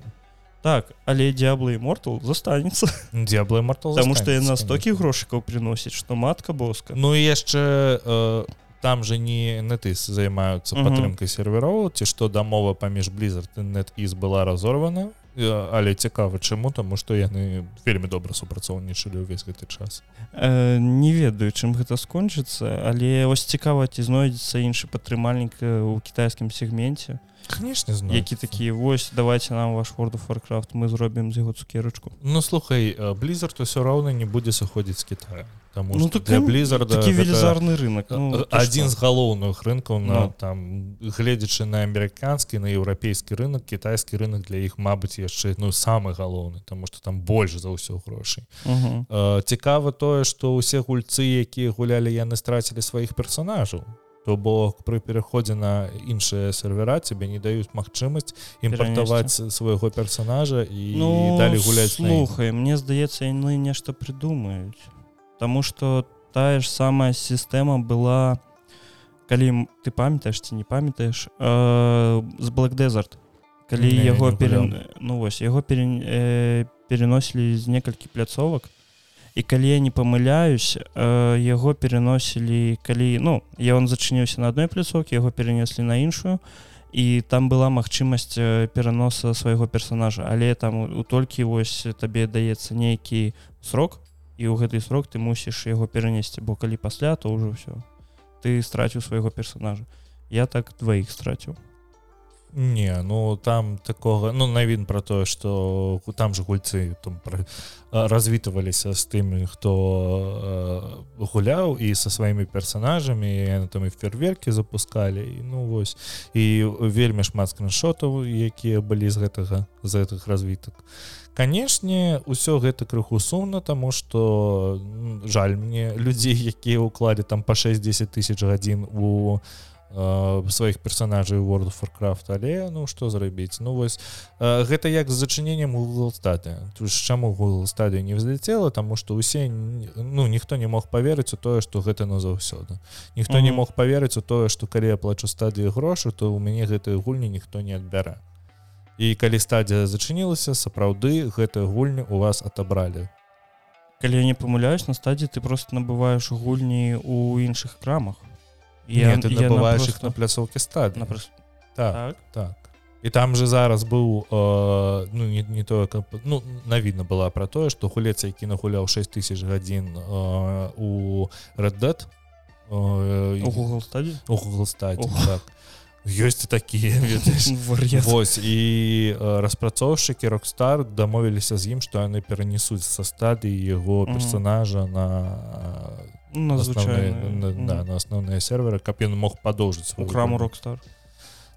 так але дзяблы мортал застанецца дзяблы мортал потому что яна стокі грошыкаў приносіць что матка боска. Ну і яшчэ э, там же не нетыс займаюцца падтрымкай сервероў ці што дамова паміж blizzard net из была разорвана. Але цікава чаму таму што яны вельмі добра супрацоўнічалі ўвесь гэты час. Э, не ведаю чым гэта скончыцца але вось цікава ці знойдзецца іншы падтрымальнік у кітайскім сегменце конечно які такі вось давайте нам ваш world of warcraft мы зробім з яго цукерачку ну слухай blizzard ўсё роўна не будзе сыходзіць з Китая Таму ну, так, для blizzard велізарны рынок ну, адзін з галоўных рынкаў на ну. там гледзячы на амерыканскі на еўрапейскі рынок кітайскі рынок для іх Мабыць яшчэ ну самы галоўны тому что там больш за ўсё грошай цікава тое что ўсе гульцы якія гулялі яны страцілі сваіх персонажаў то бок пры пераходзе на іншыя сервера тебе не даюць магчымасць імпартаваць свайго персонажа і ну, далі гуляць слухай мне здаецца яны нешта прыдумаюць. Таму что тая ж самая сістэма была калі ты памятаеш ці не памятаеш э, з black desert. Калі не, яго пере... ну вось яго пере... э, переносілі з некалькі пляцовак і калі я не памыляюсь э, яго пераносілі калі ну я он зачыніўся на адной пляцоўке яго перенеслі на іншую і там была магчымасць э, пераноса свайго персонажа але там у толькі вось табе даецца нейкі срок і ў гэты срок ты мусіш яго перанесці бо калі пасля то ўжо ўсё. Ты страціў свайго персонажа я так дваіх страціў Не ну там такого ну навін про тое что там же гульцы там развітваліся з тымі хто э, гуляў і со сваімі персонажамі там і фейерверки запускалі і ну вось. І вельмі шмат скриншотаў якія былі з гэтага з гэтых развітак. Канешне ўсё гэта крыху сумна тому что жаль мне людзей якія ўкладзе там по 6-10 тысяч гадзін у у сваіх персонажаў world of warcraft але ну что зрабіць? Ну вось гэта як з зачыненнем google стады чаму google стадыю не взлетела? Тому что усе ну ніхто не мог поверыць у тое что гэта назаўсёды. Ніхто mm -hmm. не мог поверыць у тое что калі я плачу стадыю грошу то у мяне гэтыя гульні ніхто не адбярэ. І калі стадія зачынілася сапраўды гэтыя гульні у вас отобралі калі я не памыляюсь на стадіі ты просто набываешь гульні у іншых крамах я, Нет, ты набываешь просто... их на пляцоўке стад на прос... так, так? так. І там же зараз быў э, ну не, не тое каб ну навідна была про тое что гулец які нагуляў 6000 гадзін э, у red э, google стадии google стадии так. Ёсць такія Вось і распрацоўшчыкі рокстар дамовіліся з ім што яны перанесуць са стадыі яго персонажа на на основные, на, mm. да, на асноўныя серверы каб ён мог падоўжыць у краму рокстар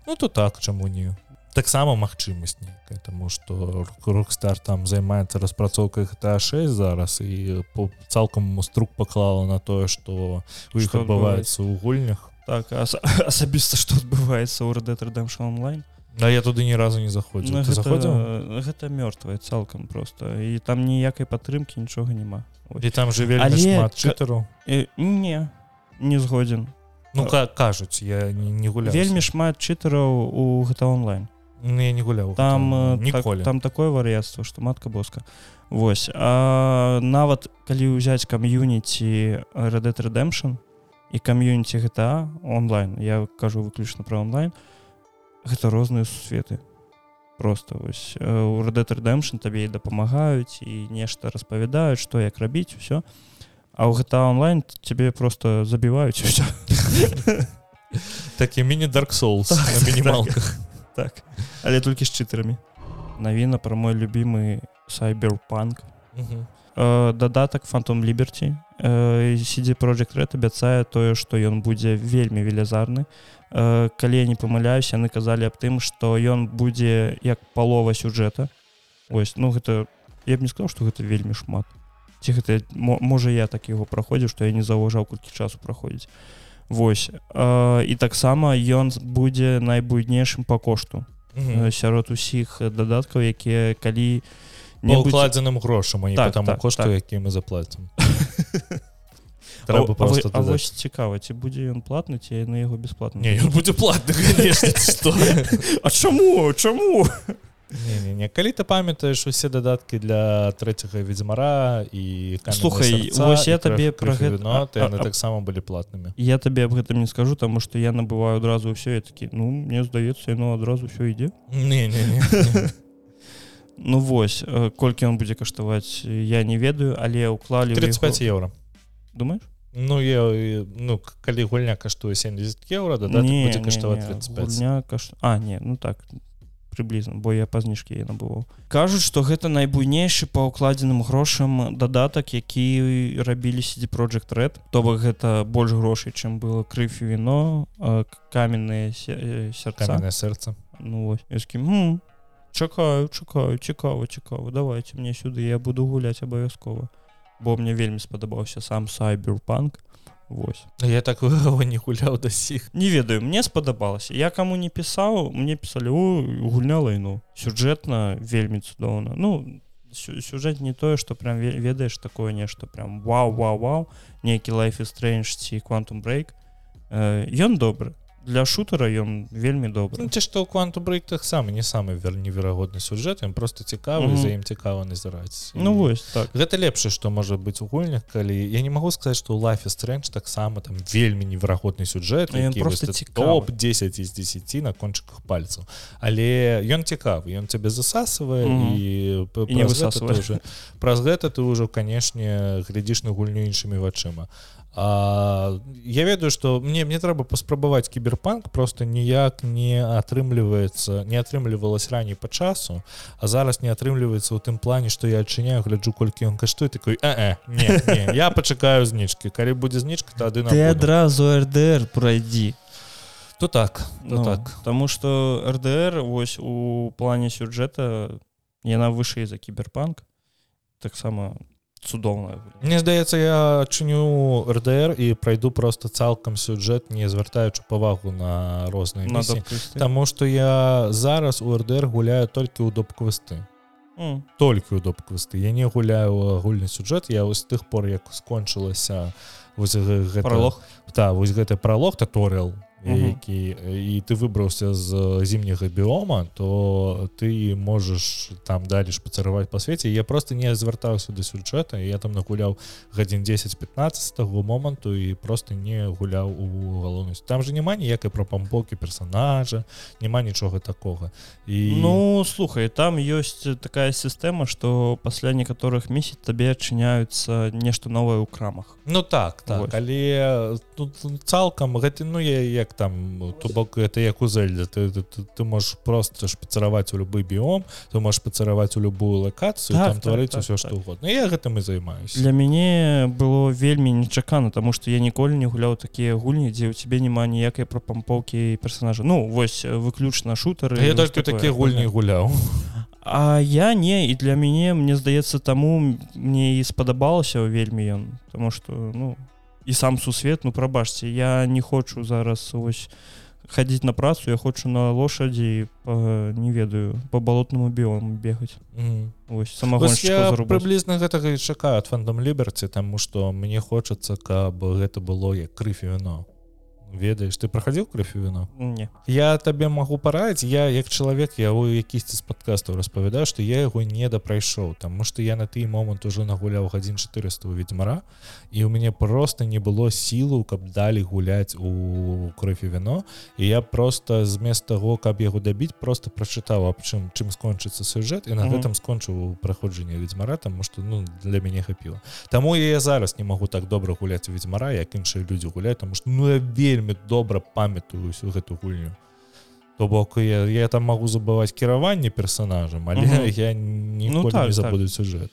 Ну то так чаму не. Таксама магчымасць нейкая тому что рокстар там займаецца распрацоўкай GTA 6 зараз і по цалкам струк паклала на тое что у іх адбываецца ў гульнях так ас асабіста што адбываецца ў Red Redemption онлайн Да я туды ні разу не заходзіў ну, заходзіў гэта мёртвая цалкам просто. І там ніякай падтрымкі нічога няма і там жыве шмат чытару не не згодзін ну как кажуць я не, не гуляю вельмі шмат чытараў у гэта онлайн ну, я не гуляў там ніколі так, там такое вар'яцтва што матка боска. Вось. А, нават калі ўзяць кам'юніці Red Redemption і кам'юніці гэта онлайн я кажу выключна пра онлайн гэта розныя сусветы. Просто вось у Red Redemption табе і дапамагаюць і нешта распавядаюць што як рабіць усё. А ў гэта онлайн тебе просто забіваюць усё. Такі міні dark souls так, мінімалках. Так, так але толькі з чытарамі. Навіна пра мой любимы сайберпанк дадатак фантом ліберці сидзе project red абяцае тое што ён будзе вельмі велізарны калі я не памыляюсь яны казалі аб тым што ён будзе як палова сюжэта ось ну гэта я б не сказал что гэта вельмі шмат. Ці гэта можа я так яго праходзіў што я не заўважаў колькі часу праходзіць Вось. Э, і таксама ён будзе найбуйнейшым па кошту. Э, сярод усіх дадаткаў якія калі укладзеным грошам так, там так, кошту так. які мы заплатим вось цікава ці будзе ён платны ці на яго бесплатна не будзе платны А чаму чаму не, не, не. калі ты памятаеш усе дадаткі для трэцяга ведзьмара і слухай вось я табе пра гэта яны таксама былі платнымі я табе аб гэтым не скажу таму што я набываю адразу ўсё я такі ну мне здаецца яно адразу ўсё ідзе не, не, не. ну вось колькі он будзе каштаваць я не ведаю але ўклалі 35 еўра. Думаешь Ну я ну калі гульня каштуе 70 еўра да будзе каштаваць 35 каш... А не ну так прыблізна бо я па зніжкі я набываў. Кажуць што гэта найбуйнейшы па ўкладзеным грошам дадатак які рабілі сидзі project red. То бок гэта больш грошай чым было крыф віно каменныя сердцаное сэрца. Ну вось чакаю чакаю цікава цікава давайте мне сюды я буду гуляць абавязкова бо мне вельмі спадабаўся сам сайберпанк Вось я так не гуляў да сіх не ведаю мне спадабалася я каму не пісаў мне пісалі гульня лайну сюжэтна вельмі цудоўна. Ну сюжэт не тое что прям ведаеш такое нешта прям вау вау вау нейкі лайф стрэнж ці квантум брейк ён добры для шутера ён вельмі добры ну, ці што кванту брейк таксама не самы вер неверагодны сюжэт ён просто цікавы mm -hmm. за ім цікава назіраць ну вось так. гэта лепшае што можа быць у гульнях калі я не могу сказаць что лайфе стрэндж таксама там вельмі неверагодны сюжэт просто топ 10 из 10 на кончыках пальцаў але ён цікавы ён цябе засасывае mm -hmm. і, і не высасывае. праз гэта ты ўжо канешне глядзіш на гульню іншымі вачыма. А, я ведаю что мне мне трэба паспрабаваць кіберпанк просто ніяк не атрымліваецца не атрымлівалась раней по часу а зараз не атрымліваецца у тым плане что я адчыняю гляджу колькі ён каштуе такой э -э, не, не, я пачакаю знічки калі будзе знічка тады ты адразу рдр пройдзі то так то ну, так. тому что рдр вось у плане сюжэта яна вышэй за кіберпанк. Таксама у цудоўная Мне здаецца я чыню РДР і прайду просто цалкам сюжэт не звяртаючы павагу на розныя Таму што я зараз у РДР гуляю толькі ў допквысты mm. толькі ў допквысты я не гуляю агульны сюжэт я вось тых пор як скончылася вось гэта... пролог та вось гэты пролог таторыал які і ты выбраўся з зімняга біома то ты можаш там далі шпацараваць па свеце я просто не звяртаўся да сюджэта я там нагуляў гадзін 10-15 таго моманту і просто не гуляў у галоўнасць там же няма ніякай прапамбокі персонажа няма нічога такога і ну слухай там ёсць такая сістэма что пасля некаторых месяц табе адчыняюцца нешта новае ў крамах. Ну так так. Але тут цалкам гэты ну я як там то бок это як у зельда ты, ты, ты, ты можешь просто шпацараваць у любы біом ты можешь пацараваць у любую лакацыю так, там так, тварыць так, все так, что так. угодно я гэтым і займаюсь для мяне было вельмі нечакана тому что я ніколі не гуляў такія гульні дзе у тебе няма ніякай прапампоўкі персонажа ну вось выключна шутары я только такія гульні гуляў. А я не і для мяне мне здаецца таму мне і спадабалася вельмі ён тому что ну і сам сусвет ну прабачце я не хочу зараз ось хадзіць на працу я хочу на лошадзі не ведаю по балотнаму біому бегаць. Mm. сама прыблізна гэтага і чакаю ад фандом ліберці таму што мне хочацца каб гэта было як крыфі віно ведаеш ты праходзіў крыфі віно не. Я табе магу параіць я як чалавек я у якісьці з падкастаў распавядаю што я яго не дапрайшоў таму што я на той момант ужо нагуляў гадзін 400 ведьмара і у мяне просто не было сілу каб далі гуляць у крыфі віно і я просто змест таго каб яго дабіць просто прачытаў аб чым чым скончыцца сюжэт і на гэтым скончыў праходжанне ведьмара таму што ну для мяне хапіла. Таму я зараз не магу так добра гуляць у ведьмара як іншыя людзі гуляць тому что ну я вельмі вельмі добра памятаю всю гэту гульню то бок я, я там могу забываць кіраванне персонажам але угу. я не ну, так, не забуду так. сюжэт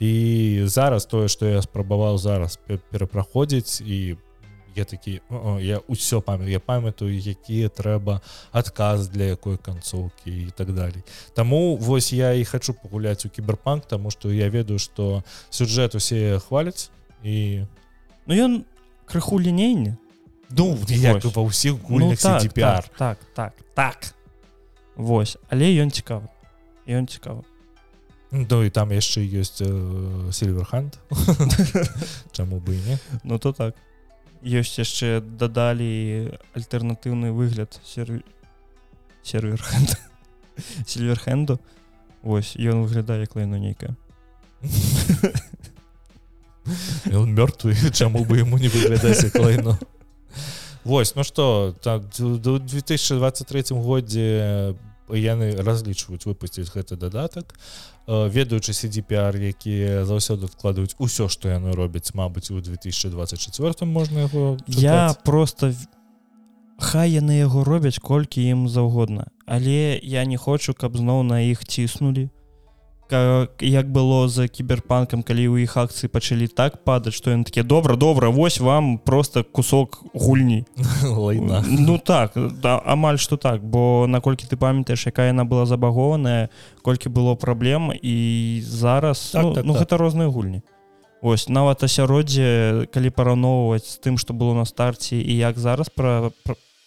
і зараз тое что я спрабаваў зараз перапраходзіць і я такі я ўсё памят я памятаю якія трэба адказ для якой канцоўкі і так далей Таму вось я і хочу пагуляць у кіберпанк тому что я ведаю что сюжэт усе хваляць і Ну ён крыху лінейны ну як ва ўсіх гульнях ну, так, так, так так так. Вось але ён цікавы ён цікавы Ну і там яшчэ ёсць сильверханд Чаму бы не. Ну то так. Ёсць яшчэ дадалі альтэрнатыўны выгляд сервер серверхенд сильверхенду Вось ён выглядае як лайну нейкая он мёртвы чаму бы ему не выглядаць лайну Вось ну что так, 2023 годзе яны разлічваюць выпусціць гэты дадатак ведаючы CDPR якія заўсёды адкладваюць усё што яны робяць Мабыць у 2024 можна яго я просто хай яны яго робяць колькі ім заўгодна але я не хочу каб зноў на іх ціснулі як было за кіберпанкам калі ў іх акцыі пачалі так падаць што ён такі добра добра вось вам просто кусок гульні ну так да амаль што так бо наколькі ты памятаеш якая яна была забагованая колькі было праблем і зараз так, ну, так, ну так. гэта розныя гульні. Ось нават асяроддзе калі параўноўваць з тым што было на старце і як зараз пра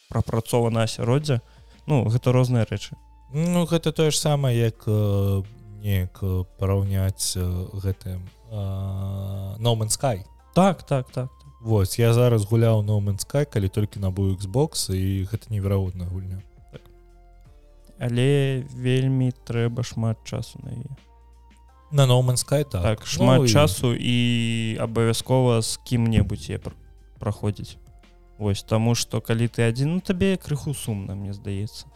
прапрацована асяроддзе ну гэта розныя рэчы. Ну гэта тое ж самае як у неяк параўняць гэтым номан sky. Так так так Вось я зараз гуляў номан sky калі толькі набыў Xbox і гэта неверагодная гульня. Так. але вельмі трэба шмат часу на яе. На номан sky так, так шмат ну, часу і, і абавязкова з кім-небудзь я праходзіць. Вось таму што калі ты адзін ну, табе крыху сумна мне здаецца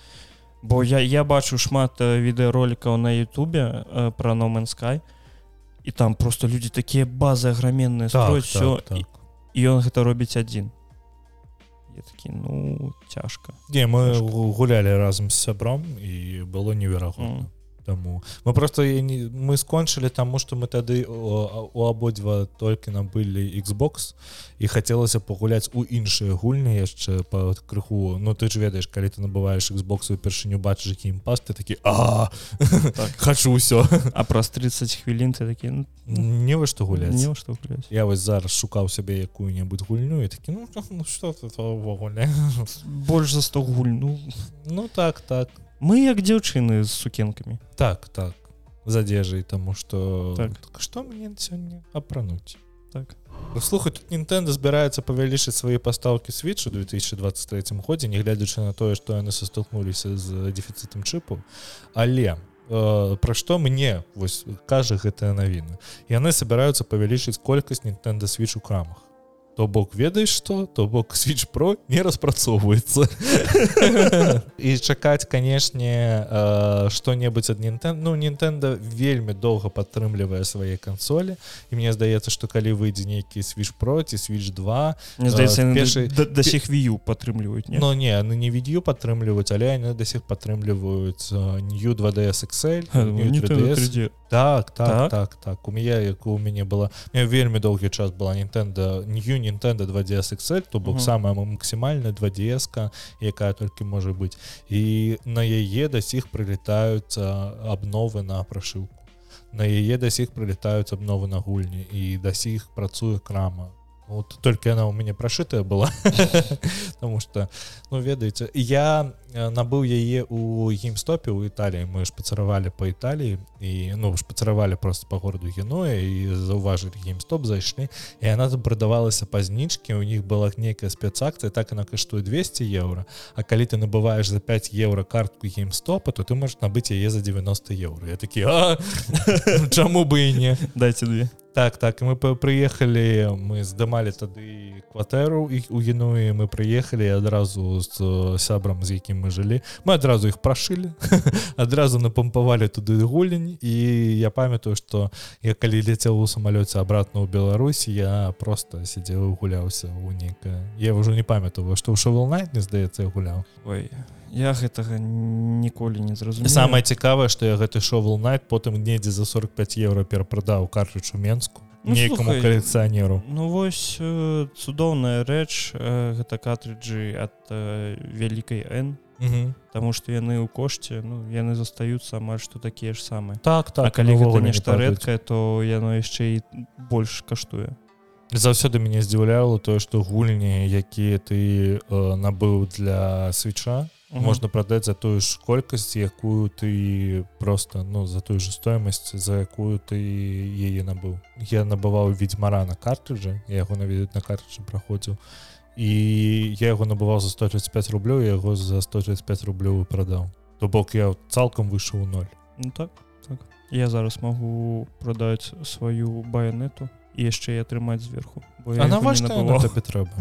бо я я бачу шмат відэаролікаў на Ютубе про номен sky і там просто людзі такія базы аграменныя так, все так, так. і ён гэта робіць адзін такі ну цяжка не мы цяжка. гулялі разам з сябром і было неверагодна mm. Таму мы просто не мы скончылі таму што мы тады у абодва толькі набылі Xbox і хацелася пагуляць у іншыя гульні яшчэ па крыху. Ну ты ж ведаеш калі ты набываеш Xbox упершыню бачыш які імпас ты такі а так. хочу ўсё а праз 30 хвілін ты такі ну, не вы што гуляць. не што гуляць я вось зараз шукаў сябе якую-небудзь гульню і такі ну, ну что увогуле? Больш за 100 гульну ну так так мы як дзяўчыны з сукенкамі. Так так. З адзежай тому что так. что мне сёння апрануць? Так. Слухай тут Нтэнда збіраецца павялічыць свае пастаўкі свечу 2023 годзе нягледзячы на тое што яны састолкнуліся з дефіцытам чыпу. Але э, пра што мне вось кажа гэтая навіна. Яны собираюцца павялічыць колькасць Нтэнда свеч у крамах то бок ведаеш что то бок switch про не распрацоўваецца. І чакаць канешне что-небудзь ад Нтэн ну Нтэнда вельмі доўга падтрымлівае свае кансолі. І мне здаецца что калі выйдзе нейкі switch проці switch 2 мне здаецца першы да сих вію падтрымліваюць но не? Ну не відео падтрымліваюць але яны да сих падтрымліваюць new 2ds Excel так так так. так так. У меня як у мяне была вельмі доўгі час была Нтэнда new Nintendo 2ds Excel то бок самая максімальная 2ds якая толькі можа быць і на яе да сіх прылетаюць абновы на прашыўку на яе да сіх прылетаюць абновы на гульні і да сіх працуе крама вот только она у мяне прошитая была потому что ну ведаеце я набыў яе у геймстопе у італіі мы шпацаравалі по італіі і ну шпацаравалі просто по городу геноя і заўважылі геймстоп зайшлі і она тут прадавалася пазнічкі у них была нейкая спецакцыя так она каштуе 200 евро. А калі ты набываешь за 5 евро картку геймстопа то ты можешь набыць яе за 90 евро. Я такі чаму бы і не? Дайте две так так мы прыехалі мы здымалі тады кватэру і у генуі мы прыехалі адразу з сябрам з якім мы жылі. Мы адразу іх прашылі адразу напампавалі туды гулень і я памятаю што я калі ляцеў у самалёце абратно ў Беларусі я просто сидзеў гуляўся у нейкая я ўжо не памятаю што ў шавал найт не здаецца гуляў. Ой. я гэтага ніколі не зразумею. Самае цікавае што я гэты шоу найт потым недзе за 45 еўра перапрадаў картрыч у менску Ну, нейкаму калекцыянеру. Ну вось э, цудоўная рэч э, гэта катрыджы ад э, вялікай Н. Таму што яны ў кошце ну яны застаюцца амаль што такія ж самыя. Так так А калі гэта увогуле не нешта рэдкае то яно яшчэ і больш каштуе. Заўсёды мяне здзіўляла тое што гульні якія ты э, набыў для свеча Мгм. можна прадаць за тую ж колькасць якую ты просто ну за тую же стоимость за якую ты яе набыў я набываў ведьмара на картрыджы я яго наведаць на картрыджы праходзіў і я яго набываў за 135 рублёў я яго за 135 рублёў прадаў то бок я цалкам выйшаў ноль. Ну так так. Я зараз магу прадаць сваю баянету і яшчэ і атрымаць зверху бо я а яго не навошта на набываў. табе трэба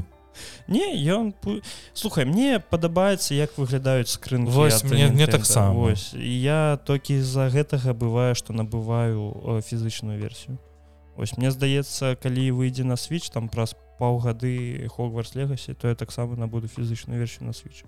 Не ён пу- слухай мне падабаецца як выглядаюць скрынкі Вось, мне- мне Nintendo. таксама. Вось, я толькі з-за гэтага бывае што набываю э, фізычную версію Вось мне здаецца калі выйдзе на switch там праз паўгады хогварс легасі то я таксама набуду фізычную версію на switch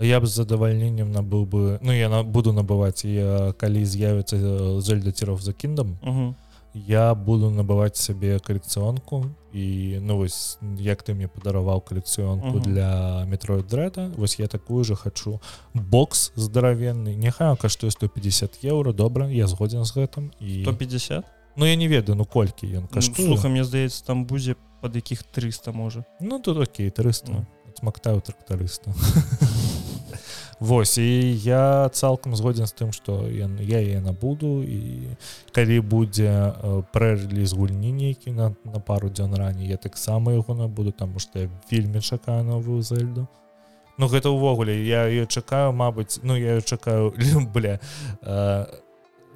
я б з задавальненнем набыў бы ну я на буду набываць я калі з'явіцца зельда ціров за кіндам угу. Я буду набываць сабе калекцыёнку і ну вось як ты мне падараваў калекцыёнку Мгм. для метро дрэда вось я такую же хачу бокс здаравенны няхай каштуе 150 еўра добра я згодзін з гэтым і 150 ну я не ведаю ну колькі ён каштуе слуха мне здаецца там будзе пад якіх 300 можа Ну тут окей 300 Ну. смактаю трактарыста Вось і я цалкам згодзін з тым што я, я яе набуду і калі будзе прэреліз гульні нейкі на, на пару дзён раней я таксама яго набуду таму што я вельмі чакаю новую зельду Ну гэта ўвогуле я ее чакаю Мабыць ну я чакаю бля э,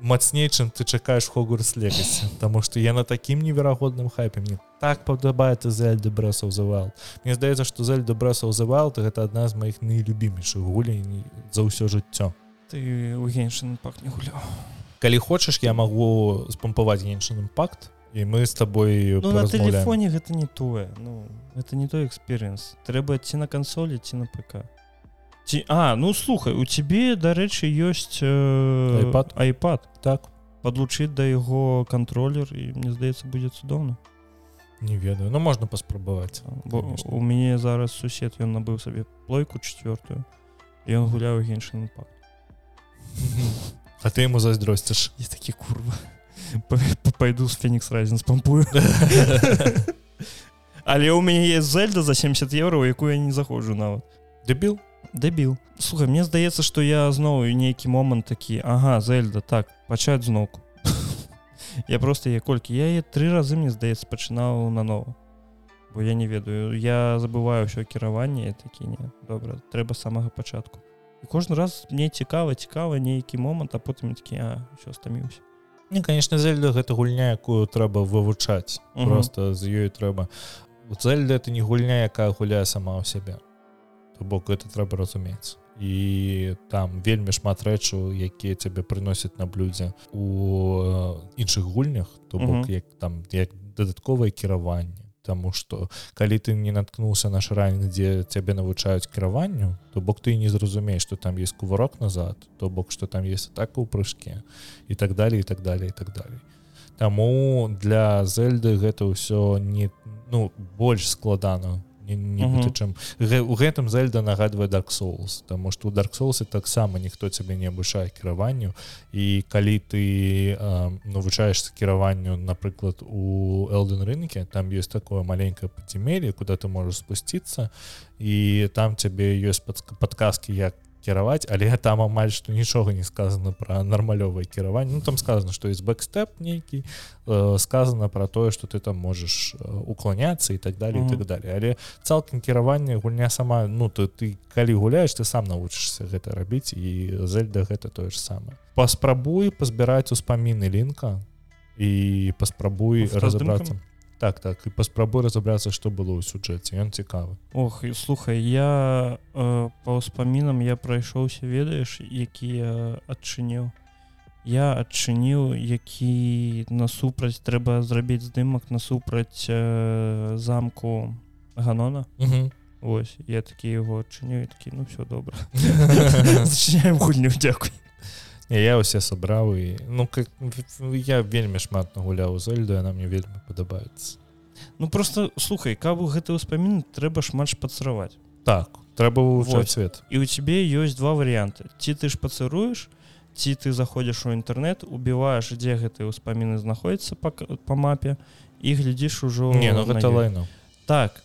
мацней чым ты чакаеш хогурс легасі Таму што я на такім неверагодным хайпе. Мне так падабаецца зельды брэсаў завал Мне здаецца што зельда брэсаў завал гэта адна з маіх найлюбімейшых гулей за ўсё жыццё. Ты у геншын пак не гуляў. Калі хочаш я магу спампаваць геншын імпакт і мы з табой ну, на телефоне гэта не тое. Ну это не той эксперыенс трэба ці на кансолі ці на ПК ці а ну слухай у цябе дарэчы ёсць э, iPad? iPad. Так. Подлучыць да яго кантролер і мне здаецца будзе цудоўна не ведаю. Ну можна паспрабаваць бо у мяне зараз сусед ён набыў сабе плойку четвертую ён гуляў геншын пак а ты ему зайздросціш есть такі курва. Пойду з фенікс разін спампую. Але у мяне есть зельда за 70 евро у якую я не заходжу нават дебіл дэбіл слухай мне здаецца што я зноў нейкі момант такі ага зельда так пачаць зноўку я просто я колькі я е тры разы мне здаецца пачынаў нанова бо я не ведаю я забываю ўсё кіраванне такі не добра трэба самага пачатку і кожны раз мне цікава цікава нейкі момант а потым такі а ўсё стаміўся Не конечно зельда гэта гульня якую трэба вывучаць Мгм. просто з ёй трэба зельда это не гульня якая гуляе сама ў сябе бок это трэба разумець і там вельмі шмат рэчаў якія цябе прыносяць на блюдзе. У э, іншых гульнях то бок Мгм. як там як дадатковае кіраванне. Таму што калі ты не наткнуўся на шрань дзе цябе навучаюць кіраванню то бок ты не зразумееш што там есть кувырок назад то бок што там есть атака ў прыжке і так далее і так далее і так далей. Таму для зельды гэта ўсё не ну больш складана не, не Мгм. гэта, чым гэ- у гэтым зельда нагадвае Dark Souls Таму што у Dark Souls таксама ніхто цябе не абышае кіраванню і калі ты э, навучаешься кіраванню напрыклад у элден рынке там есть такое маленькое подземелье куда ты можешь спусціцца і там цябе ёсць падказки як кіраваць але там амаль што нічога не сказано про нармалёвае кіраванне ну, там сказано что есть бэкстэп нейкі э, сказано про тое что ты там можешь э, уклоняться і так далее Мгм. і так далее але цалкам кіраванне гульня сама ну то ты калі гуляешь ты сам навучишься гэта рабіць і зельда гэта тое ж самае паспрабуй пазбіраць успаміны лінка і паспрабуй разобрацца раздымкамі? Так так і паспрабуй разабрацца што было ў сюжэце ён цікавы Ох і слухай я э, па ўспамінам я прайшоўся ведаеш які адчыніў я адчыніў які насупраць трэба зрабіць здымак насупраць э, замку ганона. Угу. Вось я такі яго адчыню такі ну все добра гульню дзякуй я ўсе сабраў і ну как я вельмі шмат нагуляў зельду яна мне вельмі падабаецца. Ну просто слухай каб у гэты ўспамін трэба шмат шпацраваць так трэба свет. І у цябе ёсць два варианты ці ты ж пацыруеш ці ты заходзіш у інтэрнет убіваеш дзе гэтыя ўспаміны знаходзяцца па, па мапе і глядзіш ужо не ну гэта лайну так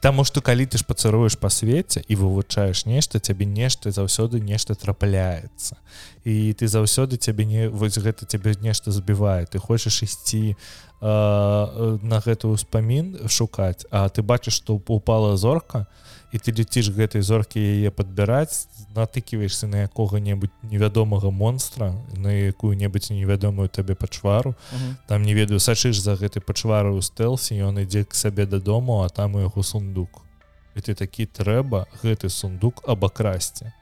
Таму што калі ты ж пацыруеш па свеце і вывучаеш нешта цябе нешта заўсёды нешта трапляецца. І ты заўсёды цябе не вось гэта цябе нешта збівае ты хочаш ісці на гэты ўспамін шукаць А ты бачыш што упала зорка і ты леціш гэтай зоркі яе падбіраць натыківаешься на якога-небудзь невядомага монстра на якую-небудзь невядомую табе пачвару. Uh -huh. там не ведаю сачыш за гэтай пачвару ў стэлсе ён ідзе к сабе дадому а там у яго сундук. І ты такі трэба гэты сундук абакрасці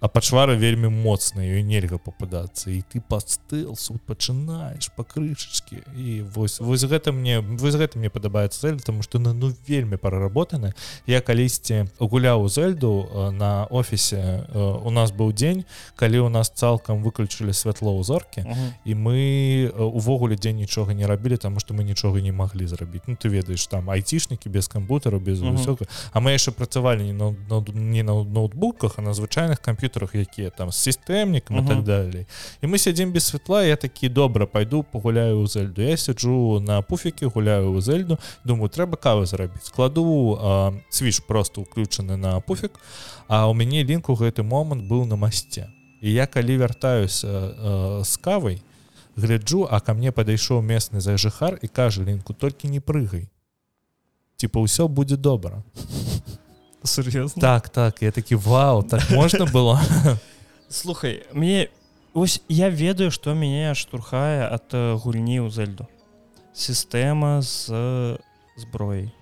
а пачвара вельмі моцная і нельга попадацца і ты падстыл суд пачынаеш па крышачке і вось вось гэта мне вось гэта мне падабаецца зэль тому что на ну вельмі параработаны я калісьці гуляў зельду на офісе у нас быў дзень калі у нас цалкам выключылі святло ў зоркі uh -huh. і мы увогуле дзень нічога не рабілі тому что мы нічога не маглі зрабіць. Ну ты ведаеш там айцішнікі без кампутару без uh -huh. А мы яшчэ працавалі не на, на, не на ноутбуках а на звычайных камп'ютах комп'ютерах якія там сістэмнікам uh -huh. так далей і мы сядзім без святла я такі добра пойду пагуляю ў зельду я сяджу на пуфікі гуляю ў зельду думаю трэба кавы зрабіць кладу свіж просто уключаны на пуфік а у мяне лінку гэты момант быў на масце і я калі вяртаюся з кавай гляджу а ко мне падышоў местны зажыхар і кажа лінку толькі не прыгай типа ўсё будзе добра сур'ёзна так так. Я такі вау так можна было? Слухай мне ось я ведаю што мяне штурхае ад гульні ў зельду. Сістэма з зброяй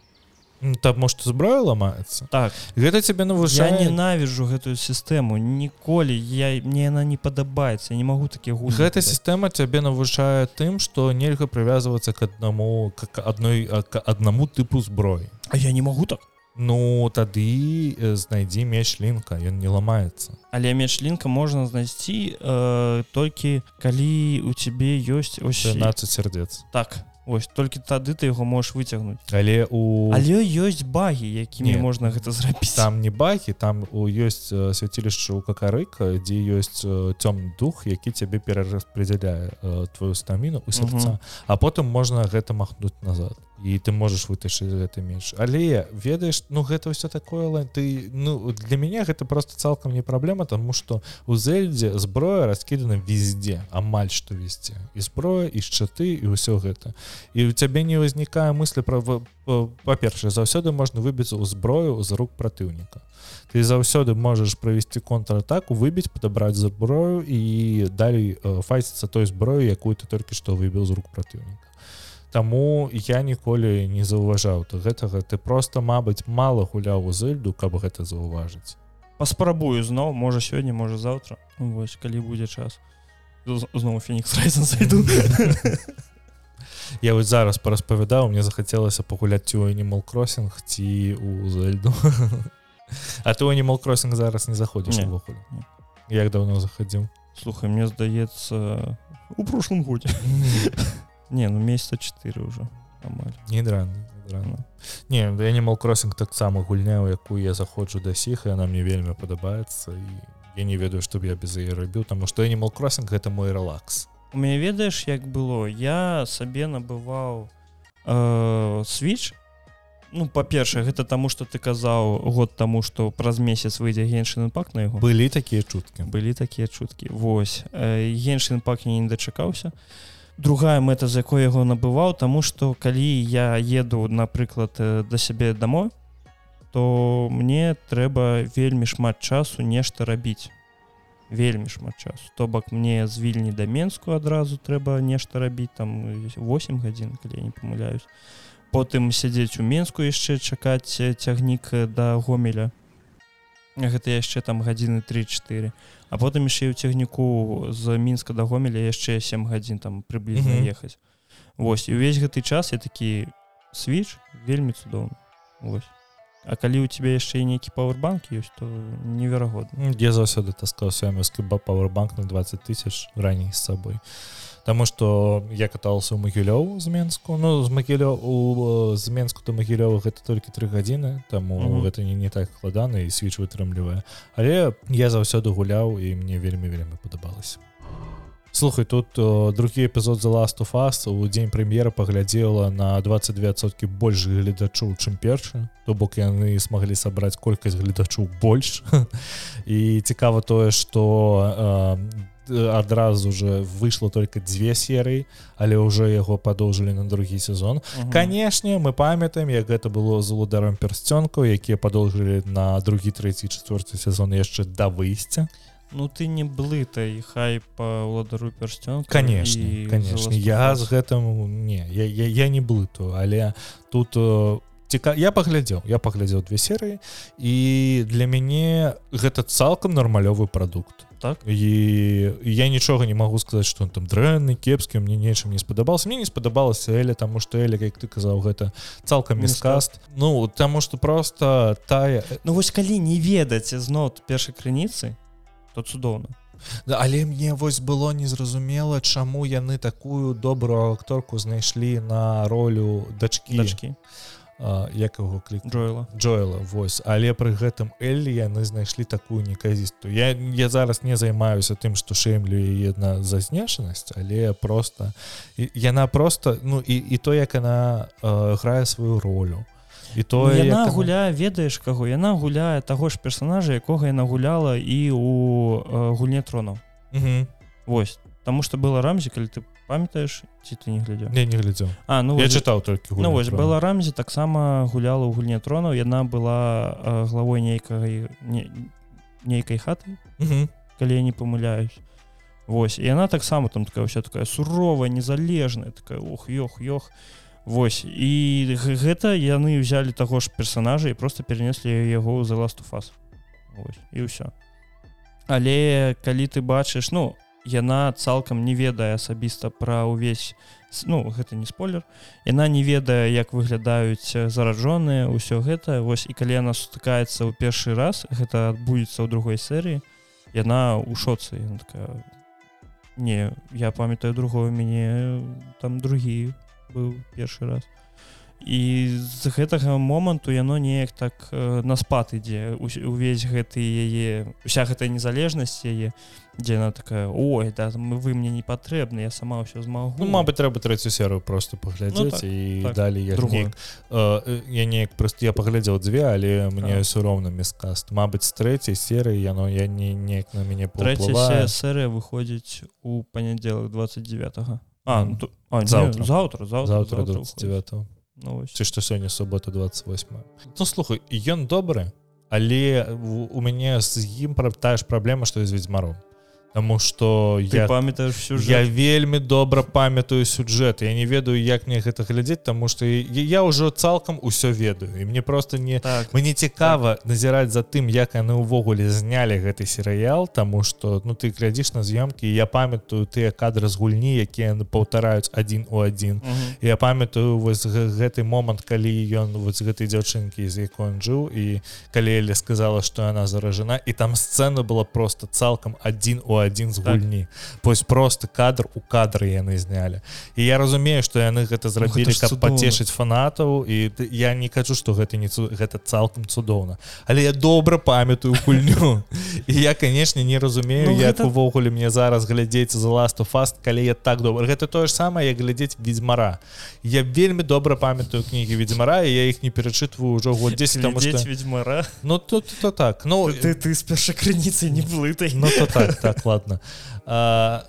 так может зброя ламаецца так. Гэта тебе навышае ненавіжу гэтую сістэму ніколі я мне яна не падабаецца не могу такі гу гэта сістэма цябе навушае тым што нельга прывязвацца к аднаму как адной аднаму тыпу зброі А я не могу так Ну тады знайдзі меч лінка ён не ламаецца. Але меч лінка можна знайсці э, толькі калі у цябе ёсць 18 сярдец так ось толькі тады ты яго можаш выцягнуць. Але у але ёсць багі якімі не, можна гэта зрабіць. Там не багі там у ёсць свяцілішча у какарыка дзе ёсць цёмны дух які цябе перараспределяе твою стаміну у сердца. А потым можна гэта махнуць назад і ты можаш вытащыць гэты менш але ведаеш ну гэта ўсё такое лайн ты ну для мяне гэта просто цалкам не праблема тому что у зельдзе зброя раскідана везде. Амаль што весці і зброя і шчаты і ўсё гэта. І у цябе не ўзнікае мысли пра па-першае заўсёды можна выбіць у зброю з рук праціўніка ты заўсёды можаш правесці контратаку выбіць падабраць зброю і далей файціцца той зброю якую ты толькі што выбіў з рук праціўніка Таму я ніколі не заўважаў. То гэтага ты просто мабыць мало гуляў у зельду каб гэта заўважыць. Паспрабую зноў можа сёння можа заўтра. Вось калі будзе час. Зноў фенікс зайду. Я вось зараз параспавядаў мне захацелася пагуляць у animal кроссинг ці у зельду. А ты animal кроссинг зараз не заходзіш увогуле? Як давно захадзіў слухай мне здаецца у прошлом годзе не ну месяца 4 уже не дран не я не мал кроссинг таксама гульняў якую я заходжу да сіх і она мне вельмі падабаецца і я не ведаю што б я без яе рабіў таму што я не мал кроссинг гэта мой релакс. У мяне ведаеш як было я сабе набываў э, switch. Ну па-першае гэта таму что ты казаў год таму что праз месяц выйдзе геншын пак на яго. Былі такія чуткі. Былі такія чуткі Вось. Э, геншын пак не дачакаўся. і другая мэта з якой яго набываў тому что калі я еду напрыклад да сябе дамой то мне трэба вельмі шмат часу нешта рабіць. Вельмі шмат часу. То бок мне з вільні да менску адразу трэба нешта рабіць там 8 гадзін калі я не памыляюсь. Потым сядзець у менску яшчэ чакаць цягнік да гомеля гэта яшчэ там гадзіны 3-4 а потым яшчэ ў цягніку з мінска да гомеля яшчэ 7 гадзін там прыблізна mm -hmm. ехаць. Вось і увесь гэты час я такі switch вельмі цудоўны. Вось. А калі у тебе яшчэ нейкі пауэрбанк ёсць то неверагодна. Я заўсёды таскаў свямскі пауэрбанк на 20 тысяч раней з сабой Таму што я катался ў магілёў з менску ну з магілё у з менску до магілёва гэта толькі тры гадзіны таму mm -hmm. гэта не не так складана і свіч вытрымлівае але я заўсёды гуляў і мне вельмі вельмі падабалася слухай тут о, другі эпізод за last of us у дзень прэм'ера паглядзела на 22сотки больш гледачоў чым першы. То бок яны смаглі сабраць колькасць гледачоў больш. І цікава тое что адразу уже выйшло только две серыі але уже яго падоўжылі на другі сезон. Канешне мы памятаем як гэта было з ударом персцёнку якія падоўжылі на другі трэці четверты сезон яшчэ да выйсця Ну ты не блытай хай па ўладару персцён конечно конечно. Я з гэтым не я, я, я не блыту але тут ціка я паглядзеў я паглядзеў две серыі і для мяне гэта цалкам нармалёвы прадукт. Так. І я нічога не магу сказаць что он там дрэнны кепскі мне нечым не спадабаўся мне не спадабалася эля таму што эля як ты казаў гэта цалкам міскаст ну таму что просто тая Ну вось калі не ведаць зноў першай крыніцы то цудоўна. Да, але мне вось было незразумела чаму яны такую добрую акторку знайшлі на ролю дачкі. Дачкі. Як яго клік? Джоэла. Джоэла вось. Але пры гэтым Эллі яны знайшлі такую неказісту я я зараз не займаюся тым што шэмлю яе на за знешанасць але просто яна просто ну і і то як яна э, грае сваю ролю і то ну, яна як... гуляе ведаеш каго яна гуляе таго ж персонажа якога яна гуляла і у э, гульне тронаў Вось. Таму что было рамзі калі ты памятаеш ці ты не глядзеў? Не не глядзеў. А ну я чытаў толькі ну, вось была рамзі таксама гуляла ў гульне тронаў яна была э, главой нейкай не, нейкай хаты. Калі я не памыляюсь. Вось. Яна таксама там такая ўся такая суровая незалежная такая ух ёх ёх і Вось. І гэта яны ўзялі таго ж персонажа і просто перенеслі яго за last фас і ўсё. Але калі ты бачыш ну яна цалкам не ведае асабіста пра ўвесь ну гэта не спойлер яна не ведае як выглядаюць заражоныя ўсё гэта. Вось і калі яна сутыкаецца ў першы раз гэта адбудзецца ў другой серыі яна ў шоцы такая не я памятаю другое мяне там другі быў першы раз. І з гэтага моманту яно неяк так э, на спад ідзе. Увесь гэты яе уся гэтая незалежнасць яе дзе она такая ой да вы мне не патрэбны я сама ўсё змагу ну, Мабыць трэба трэцю серыю просто паглядзець ну, так, і так, далі я неяк, э, я неяк просто я паглядзеў дзве але мне ўсё роўна мескаст Мабыць з трэцяй серыі яно я не неяк на мяне серыя выходзіць у панядзелак 29 -го. А, ну, то, а завтра. Не, завтра, завтра, завтра, завтра 29 ну, ці што сёння субота 28 Ну слухай ён добры але у мяне з ім пра тая ж праблема што з ведзьмаром Таму что я памятаеш я вельмі добра памятаю сюжэт я не ведаю як мне гэта глядзець тому что я ўжо цалкам усё ведаю. І мне просто не так мне цікава так. назіраць за тым як яны ўвогуле знялі гэты серыял тому что ну ты глядзіш на з'ёмкі я памятаю тыя кадры з гульні якія паўтараюць адзін у адзін. Я памятаю вось гэты момант калі ён вось гэтай дзяўчынкі з якой он жыў і калі Элі сказала что яна заражена і там сцэна была просто цалкам адзін у адзін адзін з гульні. Так. пось просто кадр у кадры яны знялі. І я разумею что яны гэта зрабілі ну, каб пацешыць фанатаў і я не кажу что гэта не цу... гэта цалкам цудоўна. Але я добра памятаю гульню. І я канешне не разумею ну, як гэта... увогуле мне зараз глядзець за ласту фаст калі я так добра. Гэта тое ж самае як глядзець ведьзьмара я вельмі добра памятаю кнігі ведьзьмара і я іх не перачытваю ўжо год 10 там ведьмара Ну тут то так. Ну ты ты з першай крыніцай не блытай Ну то так так ладно а,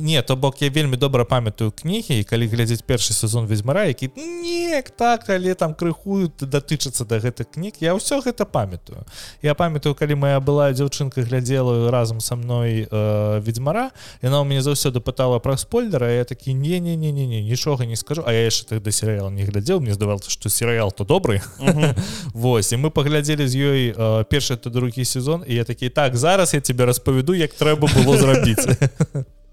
не то бок я вельмі добра памятаю кнігі і калі глядзець першы сезон ведьзьмара які не так але там крыхуют датычацца да гэтых кніг я ўсё гэта памятаю. Я памятаю калі моя была дзяўчынка глядзела разам са мной э, ведьзьмара яна ў мяне заўсёды пытала пра спойлера я такі не не не не не нічога не скажу а я яшчэ тогда серыял не глядзеў мне здавалася что серыял то добрый Вось і мы паглядзелі з ёй э, першы то другі сезон і я такі так зараз я тебе распавяду як трэба было зрабіць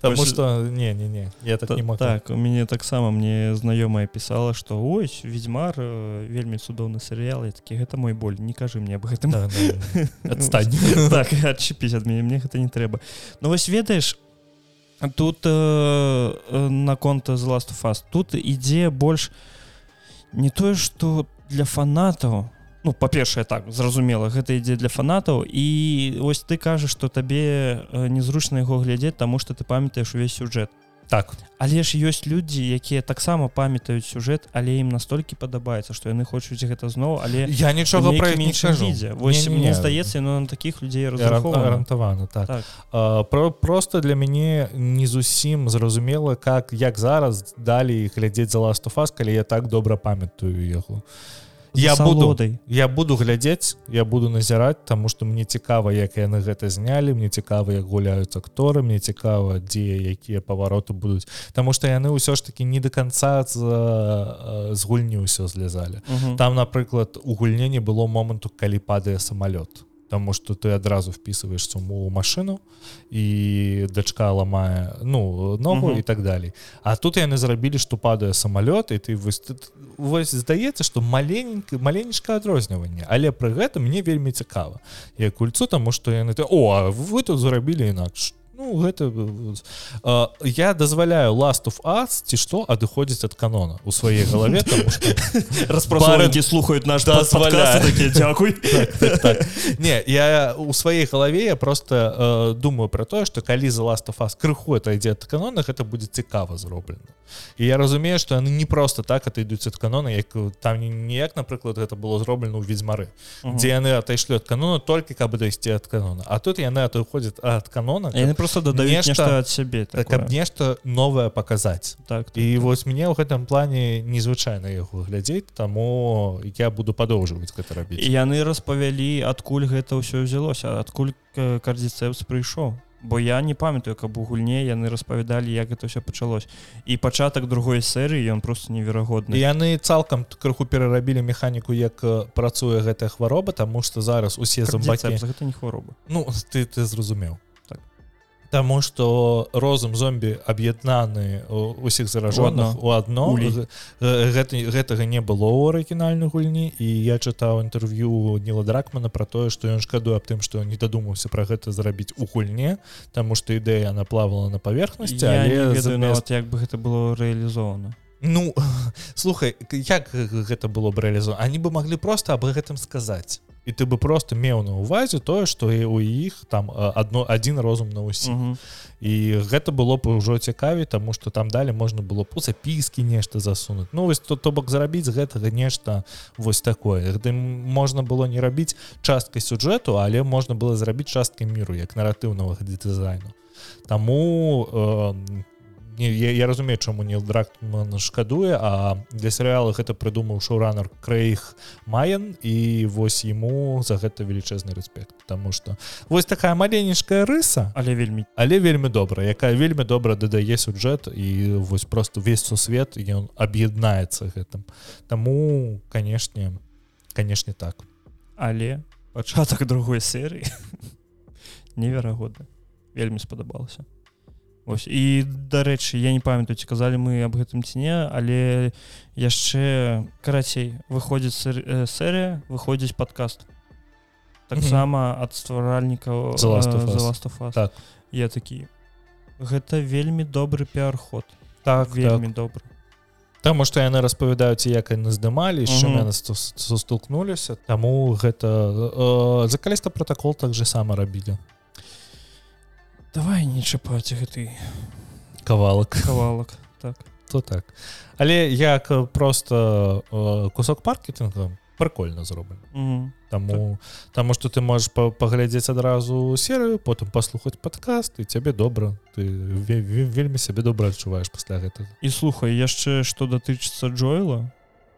Потому Вось- что не не не я так Та- не могу так у мяне таксама мне знаёмая пісала што ось ведьмар э, вельмі цудоўны серыял і такі гэта мой боль не кажы мне об гэтым Да, да, да. Так адчепіць ад мяне мне гэта не трэба Ну вось ведаеш тут э, э, наконт з us тут ідзе больш не тое што для фанатаў ну па-першае так зразумела гэта ідзе для фанатаў. І ось ты кажаш што табе незручна яго глядзець таму што ты памятаеш увесь сюжэт. Так. Але ж ёсць людзі якія таксама памятаюць сюжэт але ім настолькі падабаецца што яны хочуць гэта зноў але я нічога іх не кажу. Вось Не, не, мне не. здаецца ну, на таких людзей арыентавана так. Так. А, про просто для мяне не зусім зразумела как як зараз далі глядзець за us калі я так добра памятаю яго я буду. я буду глядзець я буду назіраць тому что мне цікава як яны гэта знялі мне цікава як гуляюць акторы мне цікава дзе якія павароты будуць. Таму что яны ўсё ж таки не до конца з, з гульні ўсё злязалі. Мгм. там напрыклад у гульне не было моманту калі падае самалёт Таму что ты адразу впісваеш суму ў машыну і дачка ламае ну ногу і так далей А тут яны зрабілі што падае самалёт і ты вось вось здаецца што маленька маленечка адрозніванне але пры гэтым мне вельмі цікава як кульцу таму што яны ты о вы тут зрабілі інакш Ну, гэта э, я дазваляю last of us ці што адыходзіць ад канона у сваёй галаве распрацоўнікі слухаюць наш дазваляе. падкаст, такі, дзякуй так. Не я у сваёй галаве я просто э, думаю про тое что калі за last of us крыху это ідзе ад канона гэта будзе цікава зроблена і я разумею что яны не просто так отойдуць ад канона як там ніяк напрыклад это было зроблена ў ведьзьмары дзе яны отайшлі ад канона толькі каб дайсці ад канона. А тут яны отыходзяць ад канона. Яны просто дадаюць Нешта- нешта ад сябе так, каб нешта новае паказаць так і вось мне ў гэтым плане незвычайна яго глядзець таму я буду падоўжваць гэта рабіць яны распавялі адкуль гэта ўсё ўзялося адкуль кардзіцэпс прыйшоў. Бо я не памятаю каб у гульне яны распавядалі як это ўсё пачалось. І пачатак другой серыі ён просто неверагодны. Яны цалкам крыху перарабілі механіку як э, працуе гэтая хвароба тому что зараз усе зомбакі Кардзіцэпс, гэта не хвароба. Ну ты ты зразумеў. Так. Таму что розум зомбі аб'яднаны усіх заражоных у адно гэта гэтага не было ў арыгінальнай гульні. І я чытаў інтэрв'ю ніла дракмана про тое што ён шкадуе аб тым што не дадумаўся про гэта зрабіць у гульне Таму што ідэя она плавала на паверхнасці але замест- як бы гэта было рэалізована Ну слухай як гэта было б рэалізу они бы маглі просто аб гэтым сказаць і ты бы просто меў на увазе тое што і у іх там э, адно адзін розум на ўсім Мгм. і гэта было б ужо цікавей тому что там далі можна было б у запіскі нешта засунуць ну вось то то бок зарабіць гэтага нешта вось такое. М- можна было не рабіць часткай сюжэту але можна было зрабіць часткай міру як наратыўнага дызайну. Таму э, не, я, я разумею чаму не дракман шкадуе а для серыяла гэта прыдумаў шоураннер крэйх Маен і вось яму за гэта велічэзны рэспект Таму что вось такая маленечкая рыса але вельмі але вельмі добра якая вельмі добра дадае сюжэт і вось просто увесь сусвет ён аб'яднаецца гэтым. Таму канешне канешне так. Але пачатак другой серыі неверагодна вельмі спадабалася Ось. І дарэчы я не памятаю ці казалі мы аб гэтым ці не але яшчэ карацей выходзіць сер- э, серыя выходзіць падкаст. Таксама ад стваральнікаў э. Так. я такі гэта вельмі добры піар-ход так вельмі добры. Таму што яны распавядаюць як яны здымалі з чым яны сту- сустолкнуліся таму гэта э, за каліста протакол так же сама рабілі давай не чапаць гэты кавалак. кавалак так. То так. Але як просто э, кусок маркетинга прикольно зроблен. Мгм. Таму таму што ты можаш па- паглядзець адразу серыю потым паслухаць падкаст і цябе добра ты ве- ве- вельмі сябе добра адчуваеш пасля гэтага. І слухай яшчэ што датычыцца джойла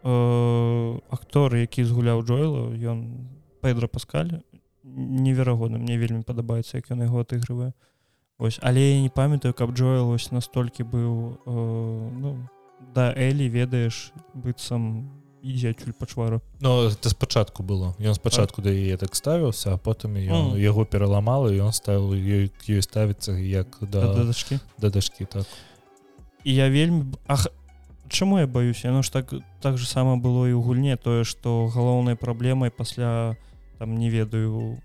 э, актор які згуляў джойла ён педра паскаль неверагодна мне вельмі падабаецца як ён яго адыгрывае ось але я не памятаю каб джоэл ось настолькі быў э, ну да элі ведаеш быццам ідзяцюль пачвара Ну это спачатку было. Ён спачатку да яе так ставіўся а потым ён Мгм. яго пераламала і ён ставіў ёй ёй ставіцца як да да дачкі да дашкі так. І я вельмі ах чаму я баюся яно ж так так же сама было і ў гульне тое што галоўнай праблемай пасля там не ведаю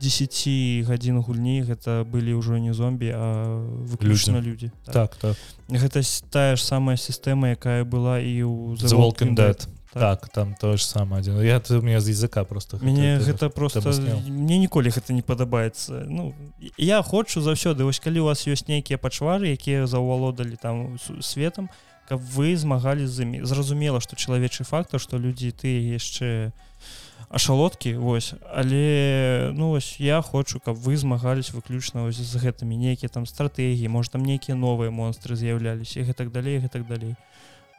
10 гадзін гульні гэта былі ўжо не зомбі а выключна людзі так так. Гэта с- тая ж самая сістэма якая была і ў Walking Dead. Так. так там то ж сам адзін я ты мне з языка просто Мяне гэта- гэта просто мне ніколі гэта не падабаецца Ну я хочу заўсёды вось калі у вас ёсць нейкія пачвары якія заўвалодалі там светом каб вы змагалі з імі. Зразумела што чалавечы фактор што людзі ты яшчэ ашалодкі вось. Але ну вось я хочу каб вы змагались выключна з гэтымі нейкія там стратэгіі может там нейкія новыя монстры з'яўляліся гэтак далей гэтак далей.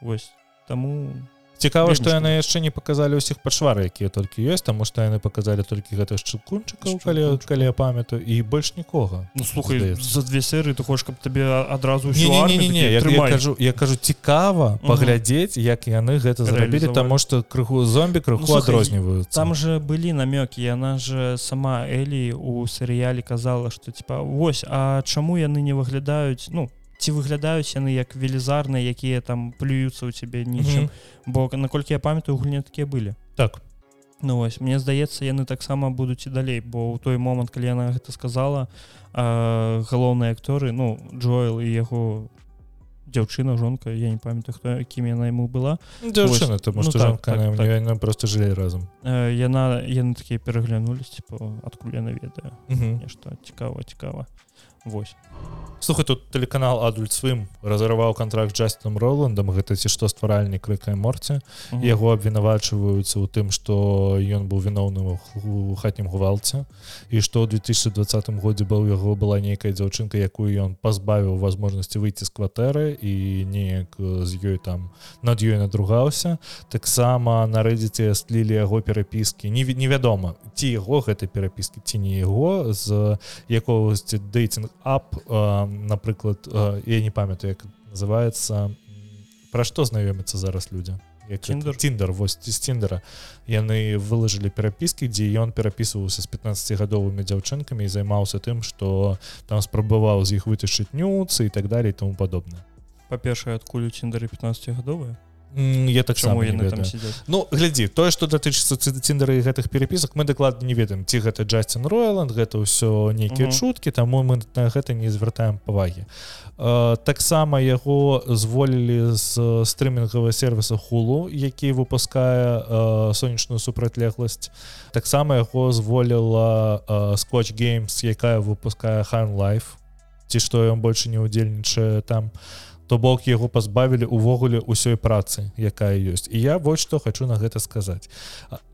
Вось. Таму цікава што яны яшчэ не паказалі ўсіх пачвары якія толькі ёсць таму што яны паказалі толькі гэта шчыкунчыкаў калі калі я памятаю і больш нікога ну слухай Здаецца. за две серыі ты хочаш каб табе адразу не, не, не, не, не. Я, я кажу я кажу цікава паглядзець як яны гэта зрабілі таму што крыху зомбі крыху Ну, слухай, адрозніваюцца. там же былі намёкі яна же сама Элі у серыяле казала что типа вось а чаму яны не выглядаюць ну ці выглядаюць яны як велізарныя якія там плююцца ў цябе нічым бо наколькі я памятаю гульне такія былі так. Ну вось мне здаецца яны таксама будуць і далей бо ў той момант калі яна гэта сказала а, галоўныя акторы ну Джоэл і яго дзяўчына жонка я не памятаю хто кім яна яму была дзяўчына тому ну так, жонка так, яна- так. яны просто жылі разам Э, яна яны такія пераглянулись типа адкуль яна ведае нешта цікава цікава Вось. Слухай тут тэлеканал адульт свым разарваў контракт джастином роландам гэта ці што стваральнік рыка морці. Мгм. яго абвінавачваюцца ў тым што ён быў віноўным у хатнім гвалце і што ў 2020 годзе быў яго была нейкая дзяўчынка якую ён пазбавіў возможнасці выйти з кватэры і неяк з ёй там над ёй надругаўся. Таксама на рэдзіце стлілі яго перапіскі не невядома ці яго гэтай перапіскі ці не яго з якогосьці дэйтинг ап напрыклад я не памятаю як называется пра што знаёмяцца зараз людзі Tinder? тиндер вось з тиндера яны вылажылі перапіскі дзе ён перапісваўся з 15гадовымі дзяўчынкамі і займаўся тым што там спрабаваў з іх вытышыць нюцы і так далее і тому падобна па-першае адкуль у ціндары 15гадовыя я так чаму яны там сядзяць Ну глядзі тое што датычыцца ціндера і гэтых перапісак мы дакладна не ведаем. Ці гэта Джастин Ройланд гэта ўсё нейкія чуткі таму мы на гэта не звяртаем павагі. Э, таксама яго зволілі з стрымінгавага сервіса хулу які выпускае э, сонечную супрацьлегласць. Таксама яго зволіла э, скотч геймс якая выпускае хан лайф ці што ён больше не удзельнічае там то бок яго пазбавілі увогуле ўсёй працы якая ёсць. І я вось што хочу на гэта сказаць.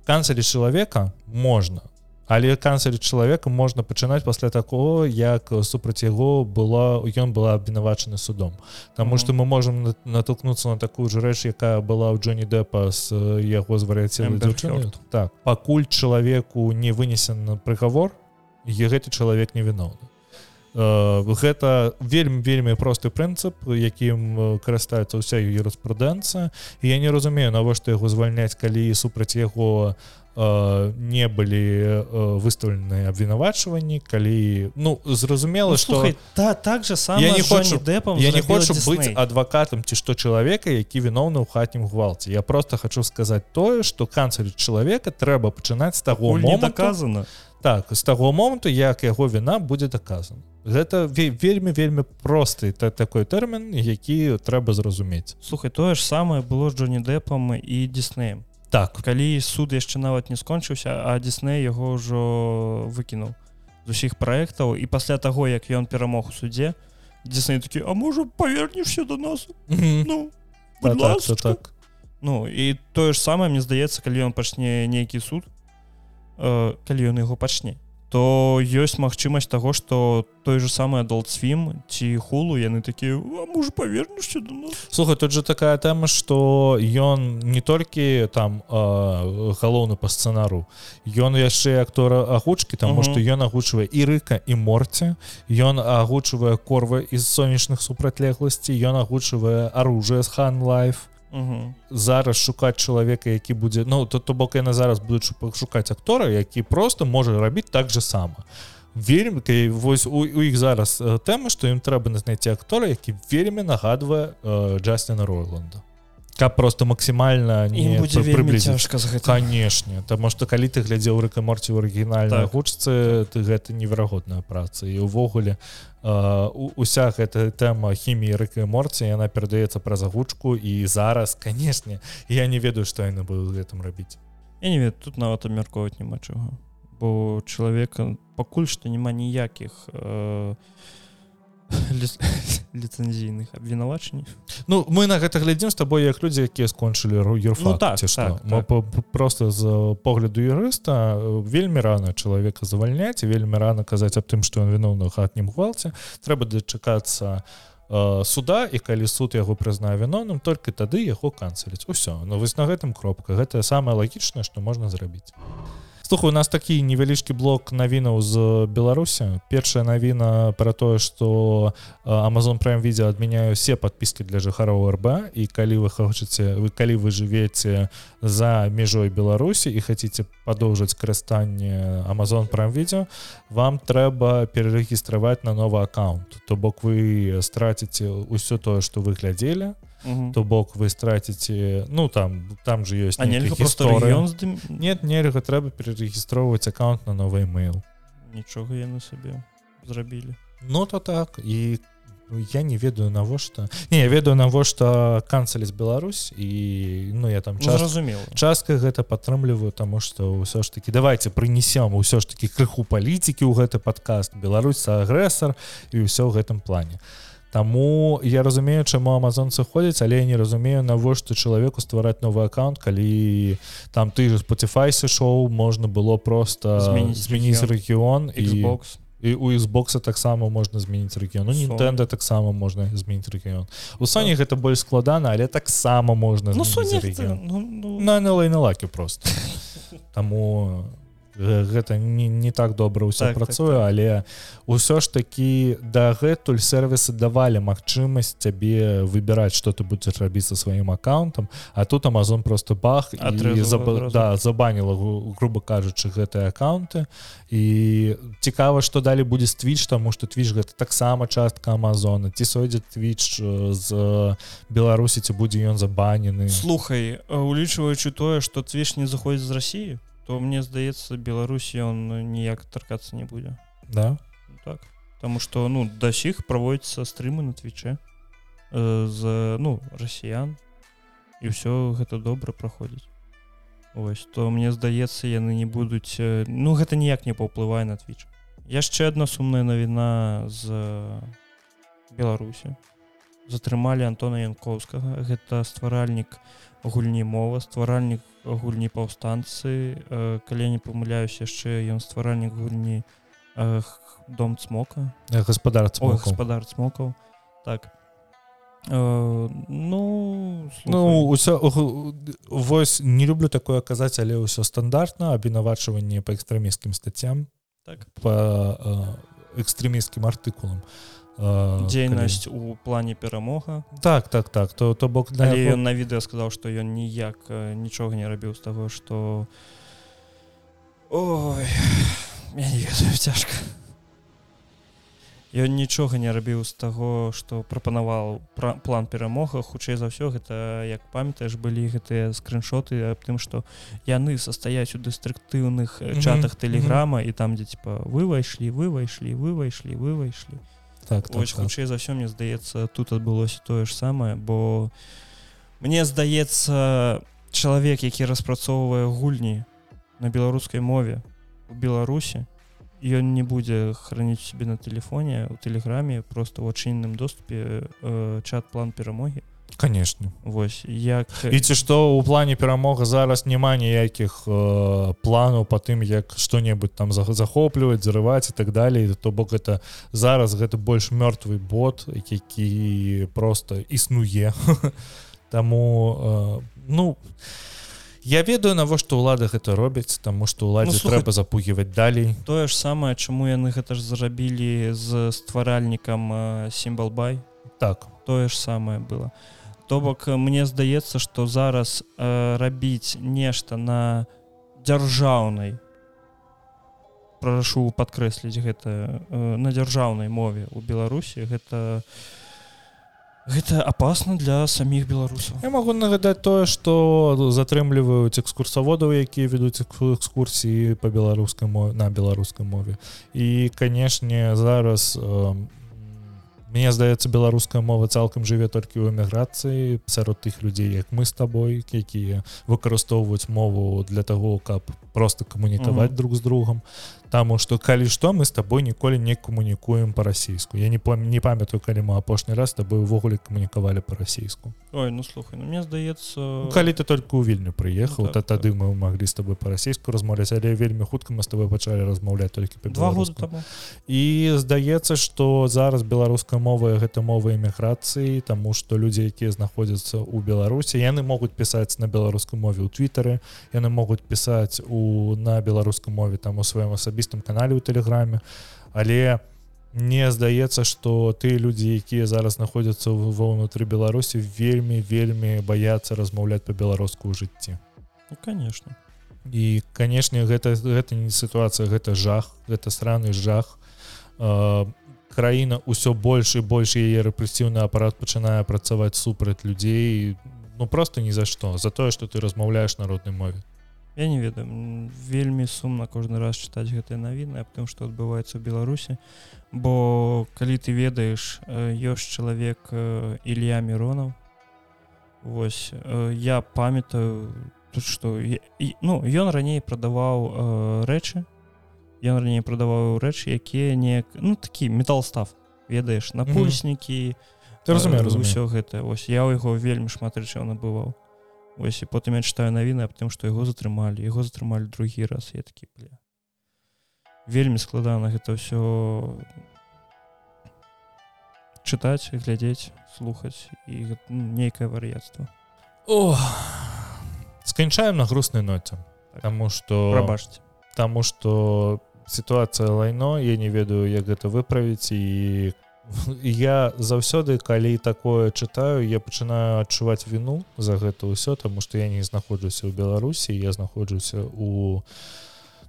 Канцелі чалавека можна але канцелі чалавека можна пачынаць пасля такого як супраць яго была ён была абвінавачаны судом. Таму Мгм. што мы можемм на- натолкнуцца на такую ж рэч якая была ў Джоні Дэпа з э, яго звар'яцелай Хёрд. так пакуль чалавеку не вынесен прыгавор і гэты чалавек невіноўны Э, гэта вельмі вельмі просты прынцып якім карыстаецца ўся юрыспрудэнцыя і я не разумею навошта яго звальняць калі супраць яго не былі выстаўлены абвінавачванні калі ну зразумела ну, слухай та так же сама Я не хочу- Дэпам я не хочу быць Дисней. адвакатам ці што чалавека які віноўны ў хатнім гвалце. Я просто хочу сказаць тое што канцель чалавека трэба пачынаць з таго не доказано так з таго моманту як яго віна будзе даказана гэта ве- вельмі вельмі просты та такой тэрмін які трэба зразумець слухай тое ж самае было з Джонні Дэпам і Диснеем так. Калі суд яшчэ нават не скончыўся а Дисней яго ўжо выкінуў з усіх праектаў і пасля таго як ён перамог у суде Дисней такі А можа павернешся до нас? Ну Та, будь так, ласочка». та, так. Ну і тое ж самае мне здаецца калі ён пачне нейкі суд э, калі ён яго пачне то ёсць магчымасць таго што той же самы адолтсвім ці хулу яны такія «А можа павернешся слухай тут же такая тэма что ён не толькі там э, галоўны па сцэнару ён яшчэ актора агучкі таму што ён агучвае і рыка і морці ён агучвае корвы з сонечных супрацьлегласцей ён агучвае оружие з хан лайф Угу. зараз шукаць чалавека які будзе ну то то бок яна зараз будуць шукаць актора які просто можа рабіць так же сама вельмі вось у, у іх зараз тэма што ім трэба знайсці актора які вельмі нагадвае э, Джастина Ройланда каб просто максімальна не цяжка канешне Таму што калі ты глядзеў рэкаморці ў арыгінальнай так. гучцы ты гэта неверагодная праца. І увогуле уся гэта тэма хіміі рэкай морці яна перадаецца праз агучку і зараз канешне я не ведаю што яны буду гэтым рабіць. Я не ведаю тут нават абмяркоўваць няма чаго. Бо чалавека пакуль што няма ніякіх э, ліцэнзійных абвінавачанні Ну мы на гэта глядзім з табой як людзі якія скончылі руюрфа ну, так, так, так. просто з погляду юрыста вельмі рана чалавека завальняць вельмі рана казаць аб тым што ён віноўна хатнім гвалце трэба дачакацца суда і калі суд яго прызнае віноўным толькі тады яго канцеліць усё. Ну вось на гэтым кропка. Гэта самае лагічнае што можна зрабіць слухай у нас такі невялічкі блок навінаў з беларусі. Першая навіна про тое что Amazon прайм відео адмяняю все подпіски для жыхароў рб і калі вы хочаце вы калі вы жывеце за мяжой беларусі і хаце падоўжыць карыстанне Amazon прайм відео вам трэба перарэгістраваць на новы аккаунт. То бок вы страціце ўсё тое что вы глядзелі то бок вы страціце ну там там же ёсць нет нельга трэба перарэгістроўваць аккаунт на новый mail нічога яны сабе зрабілі. Ну то так і я не ведаю навошта. Не я ведаю навошта канцеліць Беларусь і ну я там час разумела частка гэта падтрымліваю таму што ўсё ж таки давайте прынесем ўсё ж таки крыху палітыкі ў гэты падкаст Беларусь агрэсар і ўсё ў гэтым плане. а Таму я разумею чаму амазонцы ходзяць але я не разумею навошта чалавеку ствараць новы аккаунт калі там ты же споцифайсе шоу можна было просто змяніць рэгіён. і бокс і у Xбокса таксама можна змяніць рэгіён. Нтэнда таксама можна змяніць рэгіён. У Соні гэта больш складана але таксама можна ну, ну, ну... на на лакі просто Таму гэта не, не так добра ўсё так, працуе так, так. але ўсё ж такі дагэтуль сервісы давалі магчымасць цябе выбіраць что ты будзеш рабіць са сваім аккаунтам а тут Amazon просто бах заб... да, забаніла грубо кажучы гэтыя аккаунты. І цікава што далі будзе твіч таму што твіч гэта таксама частка Амазона ці сойдзе твіч з беларусі ці будзе ён забанены? Слухай улічваючы тое што твіч не заходзіць з Росіі то мне здаецца беларусі он ніяк таркацца не будзе да? Ну, так. Потому что ну да сіх праводзіцца стрымы на твіче э, з ну расіян і ўсё гэта добра праходзіць ось то мне здаецца яны не будуць э, ну гэта ніяк не паўплывае на твіч яшчэ одна сумная навіна з беларусі затрымалі антона янковскага гэта стваральнік гульні мова стваральнік гульні паўстанцы э, калі не памыляюсь яшчэ ён стваральнік гульні э, дом цмока. Гаспадар гаспадар цмокаў. Так. Э, ну ну ўсё вось не люблю такое казаць але ўсё стандартна абвінавачванне па экстрэміскім стацям так. по экстрэміскім артыкулам дзейнасць калі... у плане перамога так так так. То то бок да, ён на відэа сказаў што ён ніяк нічога не рабіў з таго што ой цяжка ён нічога не рабіў з таго што прапанаваў пра план перамога хутчэй за ўсё гэта як памятаеш былі гэтыя скриншоты аб тым што яны састаяць у дэструктыўных чатах тэлеграма і там дзе типа вы ўвайшлі вы ўвайшлі вы ўвайшлі вы ўвайшлі так, так, так. хутчэй за ўсё мне здаецца тут адбылося тое ж самае бо мне здаецца чалавек які распрацоўвае гульні на беларускай мове у беларусі ён не будзе храніць себе на телефоне у тэлеграме просто у адчынным доступе э, чат план перамогі конечно. Вось як і ці што у плане перамога зараз няма ніякіх э, планаў по тым як что-небудзь там захопліваць зарываць і так далее то бок это зараз гэта больш мёртвый бот які просто існуе таму э, ну я ведаю навошта ўлада гэта робяць таму што ўладзе ну, трэба запугіваць далей тое ж самае чаму яны гэта ж зарабілі з стваральнікам сімбалбай. Так. Тое ж самае было то бок мне здаецца что зараз э, рабіць нешта на дзяржаўнай прашу падкрэсліць гэта э, на дзяржаўнай мове у беларусі гэта гэта опасно для саміх беларусаў. Я могу нагадаць тое что затрымліваюць экскурсаводаў якія ведуць экскурсіі по беларускай мове на беларускай мове. І канешне зараз у э, Мне здаецца беларуская мова цалкам жыве толькі ў эміграцыі сярод тых людзей як мы з табой якія выкарыстоўваюць мову для таго каб просто камунікаваць mm -hmm. друг з другом Таму что калі што мы с тобой ніколі не камунікуем по-расійску я не пам не памятаю калі мы апошні раз тобой увогуле камунікавалі по-расійску Ой ну слухай ну, мне здаецца ну, калі ты только ў вільню прыехаў ну, так, то тады так. мы маглі з тобой по-расійску размаўляць але вельмі хутка мы с тобой пачалі размаўляць толькі два года і здаецца что зараз беларуская мова гэта мова эміграцыі тому что людзі якія знаходзяцца ў беларусі яны могуць пісаць на беларускай мове ў твиттары яны могуць пісаць у на беларускай мове там у сваім асабе асабістым канале ў тэлеграме але мне здаецца что ты людзі якія зараз знаходзяцца ва ўнутры беларусі вельмі вельмі баяцца размаўляць по-беларуску ў жыцці. Ну, конечно. І канешне гэта гэта не сітуацыя гэта жах гэта сраны жах. Э, краіна ўсё больш і больш яе рэпрэсіўны апарат пачынае працаваць супраць людзей. Ну просто ні за што. За тое что ты размаўляешь народнай мове я не ведаю вельмі сумна кожны раз чытаць гэтыя навіны аб тым што адбываецца ў беларусі. Бо калі ты ведаеш ёсць чалавек Ілья миронов Вось я памятаю тут што ну ён раней прадаваў рэчы. Ён раней прадаваў рэчы якія не ну такі металстав ведаеш напульснікі ты разумею ўсё гэта. Ось я ў яго вельмі шмат рэчаў набываў ось і потым я читаю навіны аб тым што яго затрымалі. Яго затрымалі другі раз. Я такі бля. Вельмі складана гэта ўсё чытаць глядзець слухаць і ну, нейкае вар'яцтва. О сканчаем на грустнай ноце потому что прабачце. Таму что сітуацыя лайно я не ведаю як гэта выправіць і я заўсёды калі такое чытаю я пачынаю адчуваць віну за гэта ўсё таму што я не знаходжуся ў беларусі я знаходжуся у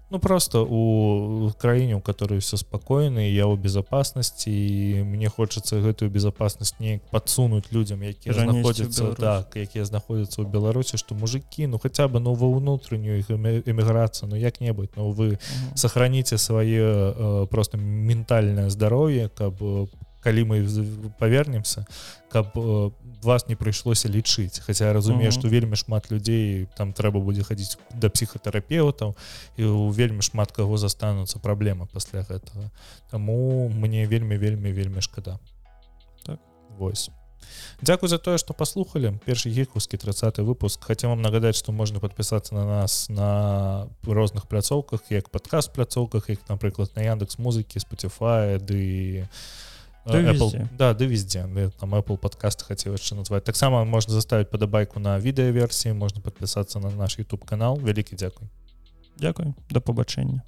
ну просто у краіне у которой все спакойны я ў безопасности і мне хочацца гэтую безопасность неяк подсунуть людям якія знаходзяцца так якія знаходзяцца ў беларусі что мужики ну хотя бы ну ва ўнутреннюю іх эміграцыю ну як-небудзь Ну вы сохраните свае э, просто ментальное здароўе каб калі мы павернемся каб э, вас не прыйшлося лічыць Хаця я разумею што вельмі шмат людзей там трэба будзе хадзіць да псіхатэрапеўтаў і у вельмі шмат каго застануцца праблема пасля гэтага Таму мне вельмі вельмі вельмі шкада так. Восьось Дякую за тое што паслухалі першы гікускі 30 выпуск. Хаця вам нагадаць што можна подпісацца на нас на розных пляцоўках як падказ пляцоўках як напрыклад на яндекс музыкі Spotify ды і да, Apple, да да везде. Там Apple подкаст хотел яшчэ назвать. Таксама можна заставить падабайку на відэаверсіі можна подпісацца на наш YouTube канал. Вялікі дзякуй Дякую. Да пабачэння